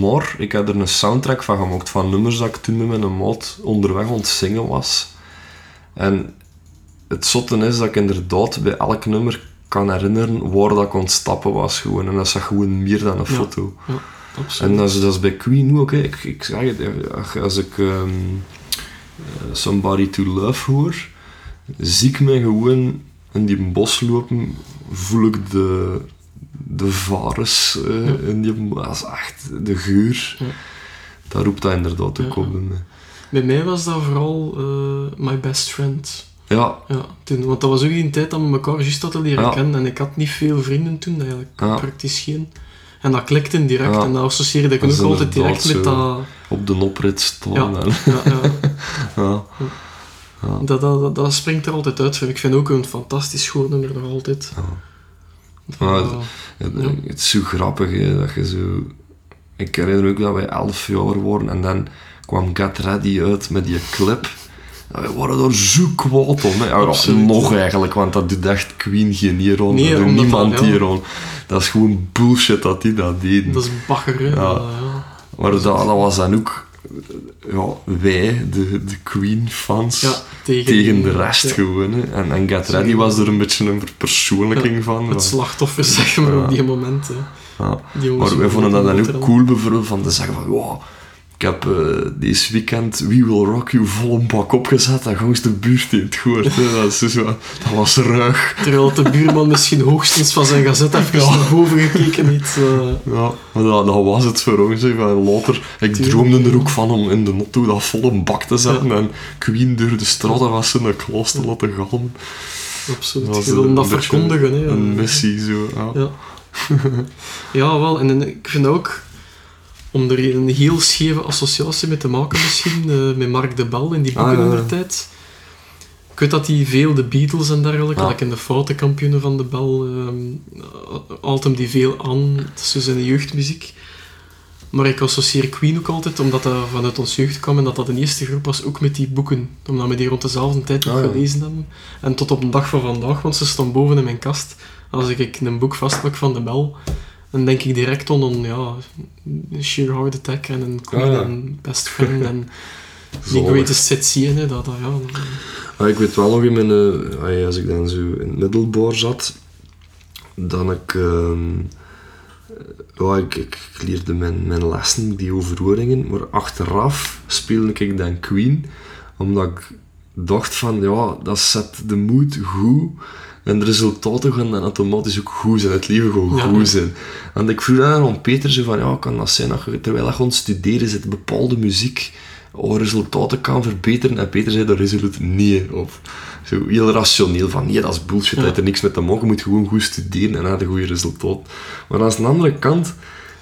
maar ik heb er een soundtrack van gemaakt van nummers dat ik toen met mijn maat onderweg aan het zingen was. En het zotte is dat ik inderdaad bij elk nummer kan herinneren waar dat ik aan het stappen was. Gewoon. En dat dat gewoon meer dan een Ja. foto. Absoluut. En dat is, dat is bij Queen ook. Hè. Ik, ik zeg het, als ik ehm, eh, Somebody to Love hoor, zie ik mij gewoon in die bos lopen, voel ik de, de varens eh, Ja. in die bo- Dat is echt de geur. Ja. Dat roept dat inderdaad ook Ja. op bij mij. Bij mij was dat vooral eh, My Best Friend. Ja, Ja, toen, want dat was ook die tijd dat we elkaar juist hadden leren Ja. kennen. En ik had niet veel vrienden toen, eigenlijk. Ja. Praktisch geen. En dat klikte direct. En dat associeerde ik ook altijd direct met dat... op de oprit staan. Ja. en- Ja, ja. ja. Ja. Dat, dat, dat, springt er altijd uit. Ik vind ook een fantastisch goed nummer nog altijd. Maar Het, Ja. het is zo grappig, hè, dat je zo... Ik herinner me ook dat wij elf jaar waren en dan kwam Get Ready uit met die clip. En wij waren daar zo kwaad om. Ja, nog eigenlijk, want dat doet echt Queen geen. Nee, dat doet niemand dat- ja. Dat is gewoon bullshit dat die dat deden. dat is bagger, hè. Ja. Maar dat, dat was dan ook ja, wij, de, de Queen-fans, tegen, tegen de rest gewoon. Hè. En, en Get. Ready was er een beetje een verpersoonlijking van. Het slachtoffer, zeg maar, op die momenten. Die Maar wij vonden dat dan ook cool bijvoorbeeld van te zeggen van wow, ik heb eh deze weekend We Will Rock You vol een bak opgezet en gewoon de buurt in het gehoord. hè. Dat, is zo, dat was ruig. Terwijl de buurman misschien hoogstens van zijn gazet even Ja. naar boven gekeken heeft. eh. Ja, maar dat, dat was het voor ons. hè. Van later, ik Tuurlijk. droomde er ook van om in de auto dat vol een bak te zetten en Queen door de straten was in een klas te laten galmen. Absoluut. Dat Je wil dat verkondigen. Hè. Een missie, zo. Ja. Ja. ja, wel. En ik vind ook, om er een heel scheve associatie mee te maken misschien, eh, met Mark de Bel in die boeken Ah, ja, tijd. Ik weet dat hij veel de Beatles en dergelijke, Ja. like in de foute kampioenen van de Bel, ehm haalt hem die veel aan. Is in de jeugdmuziek. Maar ik associeer Queen ook altijd, omdat dat vanuit ons jeugd kwam en dat dat de eerste groep was, ook met die boeken. Omdat we die rond dezelfde tijd nog Ah, ja. gelezen hebben. En tot op de dag van vandaag, want ze staan boven in mijn kast. Als ik een boek vastpak van de Bel, dan denk ik direct aan een ja, Sheer Heart Attack en een Queen Ah, en Best Friend en die. Greatest Sightseeing. hè, Dat, dat, ja, Maar ik weet wel nog in mijn, eh, ah, als ik dan zo in het middelbaar zat, dan ik, ja, ik, ik leerde mijn, mijn lessen, die overhoringen, maar achteraf speelde ik dan Queen, omdat ik dacht van, ja, dat zet de moed goed en de resultaten gaan dan automatisch ook goed zijn, het leven gewoon Ja. goed zijn. En ik vroeg dan aan Peter zo van, ja, kan dat zijn dat je, terwijl je het studeren zit, bepaalde muziek oh, resultaten kan verbeteren. En Peter zei daar resoluut nee op. Zo heel rationeel van, nee, dat is bullshit, Ja. dat heeft er niks mee te maken. Je moet gewoon goed studeren en je een goede resultaat. Maar aan de andere kant,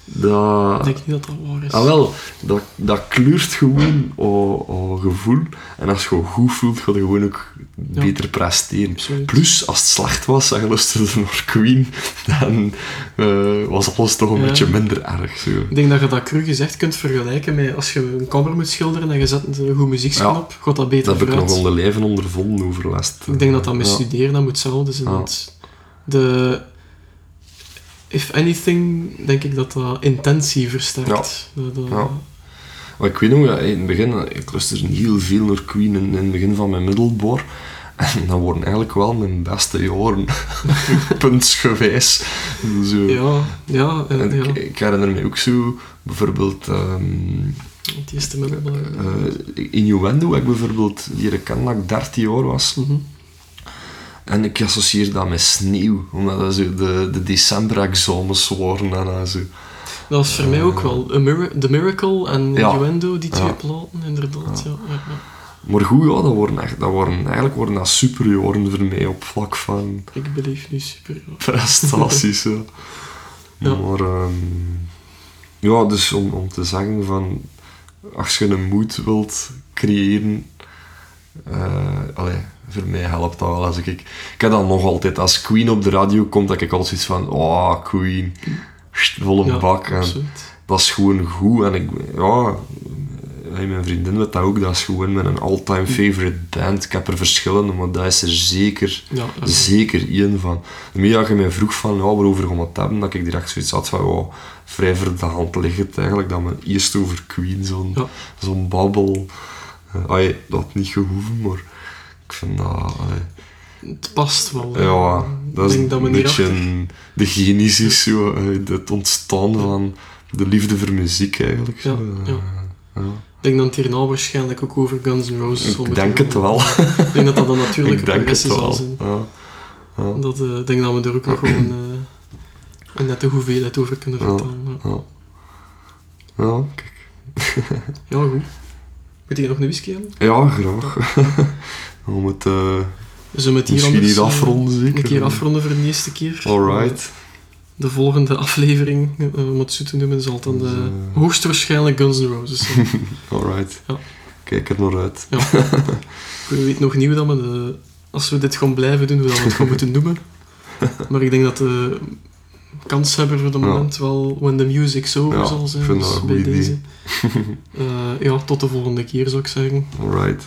dat... ik denk niet dat dat waar is. Ah wel, dat, dat kleurt gewoon op, op gevoel. En als je je goed voelt, ga je gewoon ook Ja. beter presteren. Absoluut. Plus, als het slecht was en je luisterde naar Queen, dan eh, was alles toch een Ja. beetje minder erg. Zo. Ik denk dat je dat cru gezegd kunt vergelijken met als je een kamer moet schilderen en je zet een goed muziekschoen Ja. op, gaat dat beter Dat heb ik nog onder lijven ondervonden over last. Ik denk dat dat met Ja. studeren dat moet hetzelfde zijn. Ja. want De, if anything, denk ik dat dat intentie versterkt. Dat- dat- Ja. Maar ik weet nog, ja, in het begin, ik luisterde heel veel naar Queen in, in het begin van mijn middelbaar. En dat worden eigenlijk wel mijn beste jaren, puntsgewijs. Zo. ja, ja, eh, En ja. ik, ik herinner me ook zo, bijvoorbeeld, ehm Het eerste middelbaar. eh, Innuendo heb ik bijvoorbeeld leren kennen dat ik 13 jaar was. Mhm. En ik associeer dat met sneeuw, omdat dat zo de, de december-examens waren en zo. Dat was voor mij ook wel The Miracle en. Innuendo, die twee platen, inderdaad. Ja. Maar goed, ja, dat waren echt, dat waren, eigenlijk waren dat superjaren voor mij op vlak van Ik beleef nu super. ja. prestaties. ja. Ja. Maar ehm, ja, dus om, om te zeggen van als je een moed wilt creëren, eh, allee, voor mij helpt dat wel als ik, ik. Ik heb dan nog altijd, als Queen op de radio komt, dat ik altijd zoiets van, oh, Queen, volle Ja, bak. En absoluut. dat is gewoon goed. En ik, ja, mijn vriendin weet dat ook, dat is gewoon mijn all-time favorite band. Ik heb er verschillende, maar dat is er zeker Ja. Zeker één van. De meer dat je mij vroeg van ja, waarover gaan we het hebben, dat ik direct zoiets had van ja, vrij voor de hand liggend eigenlijk, dat we eerst over Queen zo'n Ja. zo'n babbel. Uh, dat had niet gehoeven, maar ik vind dat. allee, Het past wel. ja, dat ik is denk dat we een beetje een- de genesis, zo, eh, het ontstaan van de liefde voor muziek eigenlijk. Zo. Ja, ja. Ja. Ik denk dat het hierna waarschijnlijk ook over Guns N' Roses zal Ik denk het wel. Ik denk dat dat een natuurlijke progressie zal zijn. Ja. Ja. Dat, eh, ik denk dat we er ook nog gewoon eh, een nette hoeveelheid over kunnen vertellen. Ja, Ja. Ja, kijk. ja goed. Moet je nog een whisky hebben? Ja, graag. Om het eh, We het hier misschien anders, hier eh, afronden, zeker. Een keer afronden voor de eerste keer. Alright. De volgende aflevering, eh, om het zo te noemen, zal dan de, eh, hoogstwaarschijnlijk Guns N' Roses zijn. Alright. Ja. Kijk er naar uit. Ja. Ik weet nog niet hoe dat we, de, als we dit gaan blijven doen, hoe dat we het gaan moeten noemen. Maar ik denk dat de kanshebber voor het Ja. moment wel When the Music's Over zal zijn. dus bij idee. deze. Eh, ja, tot de volgende keer zou ik zeggen. Alright.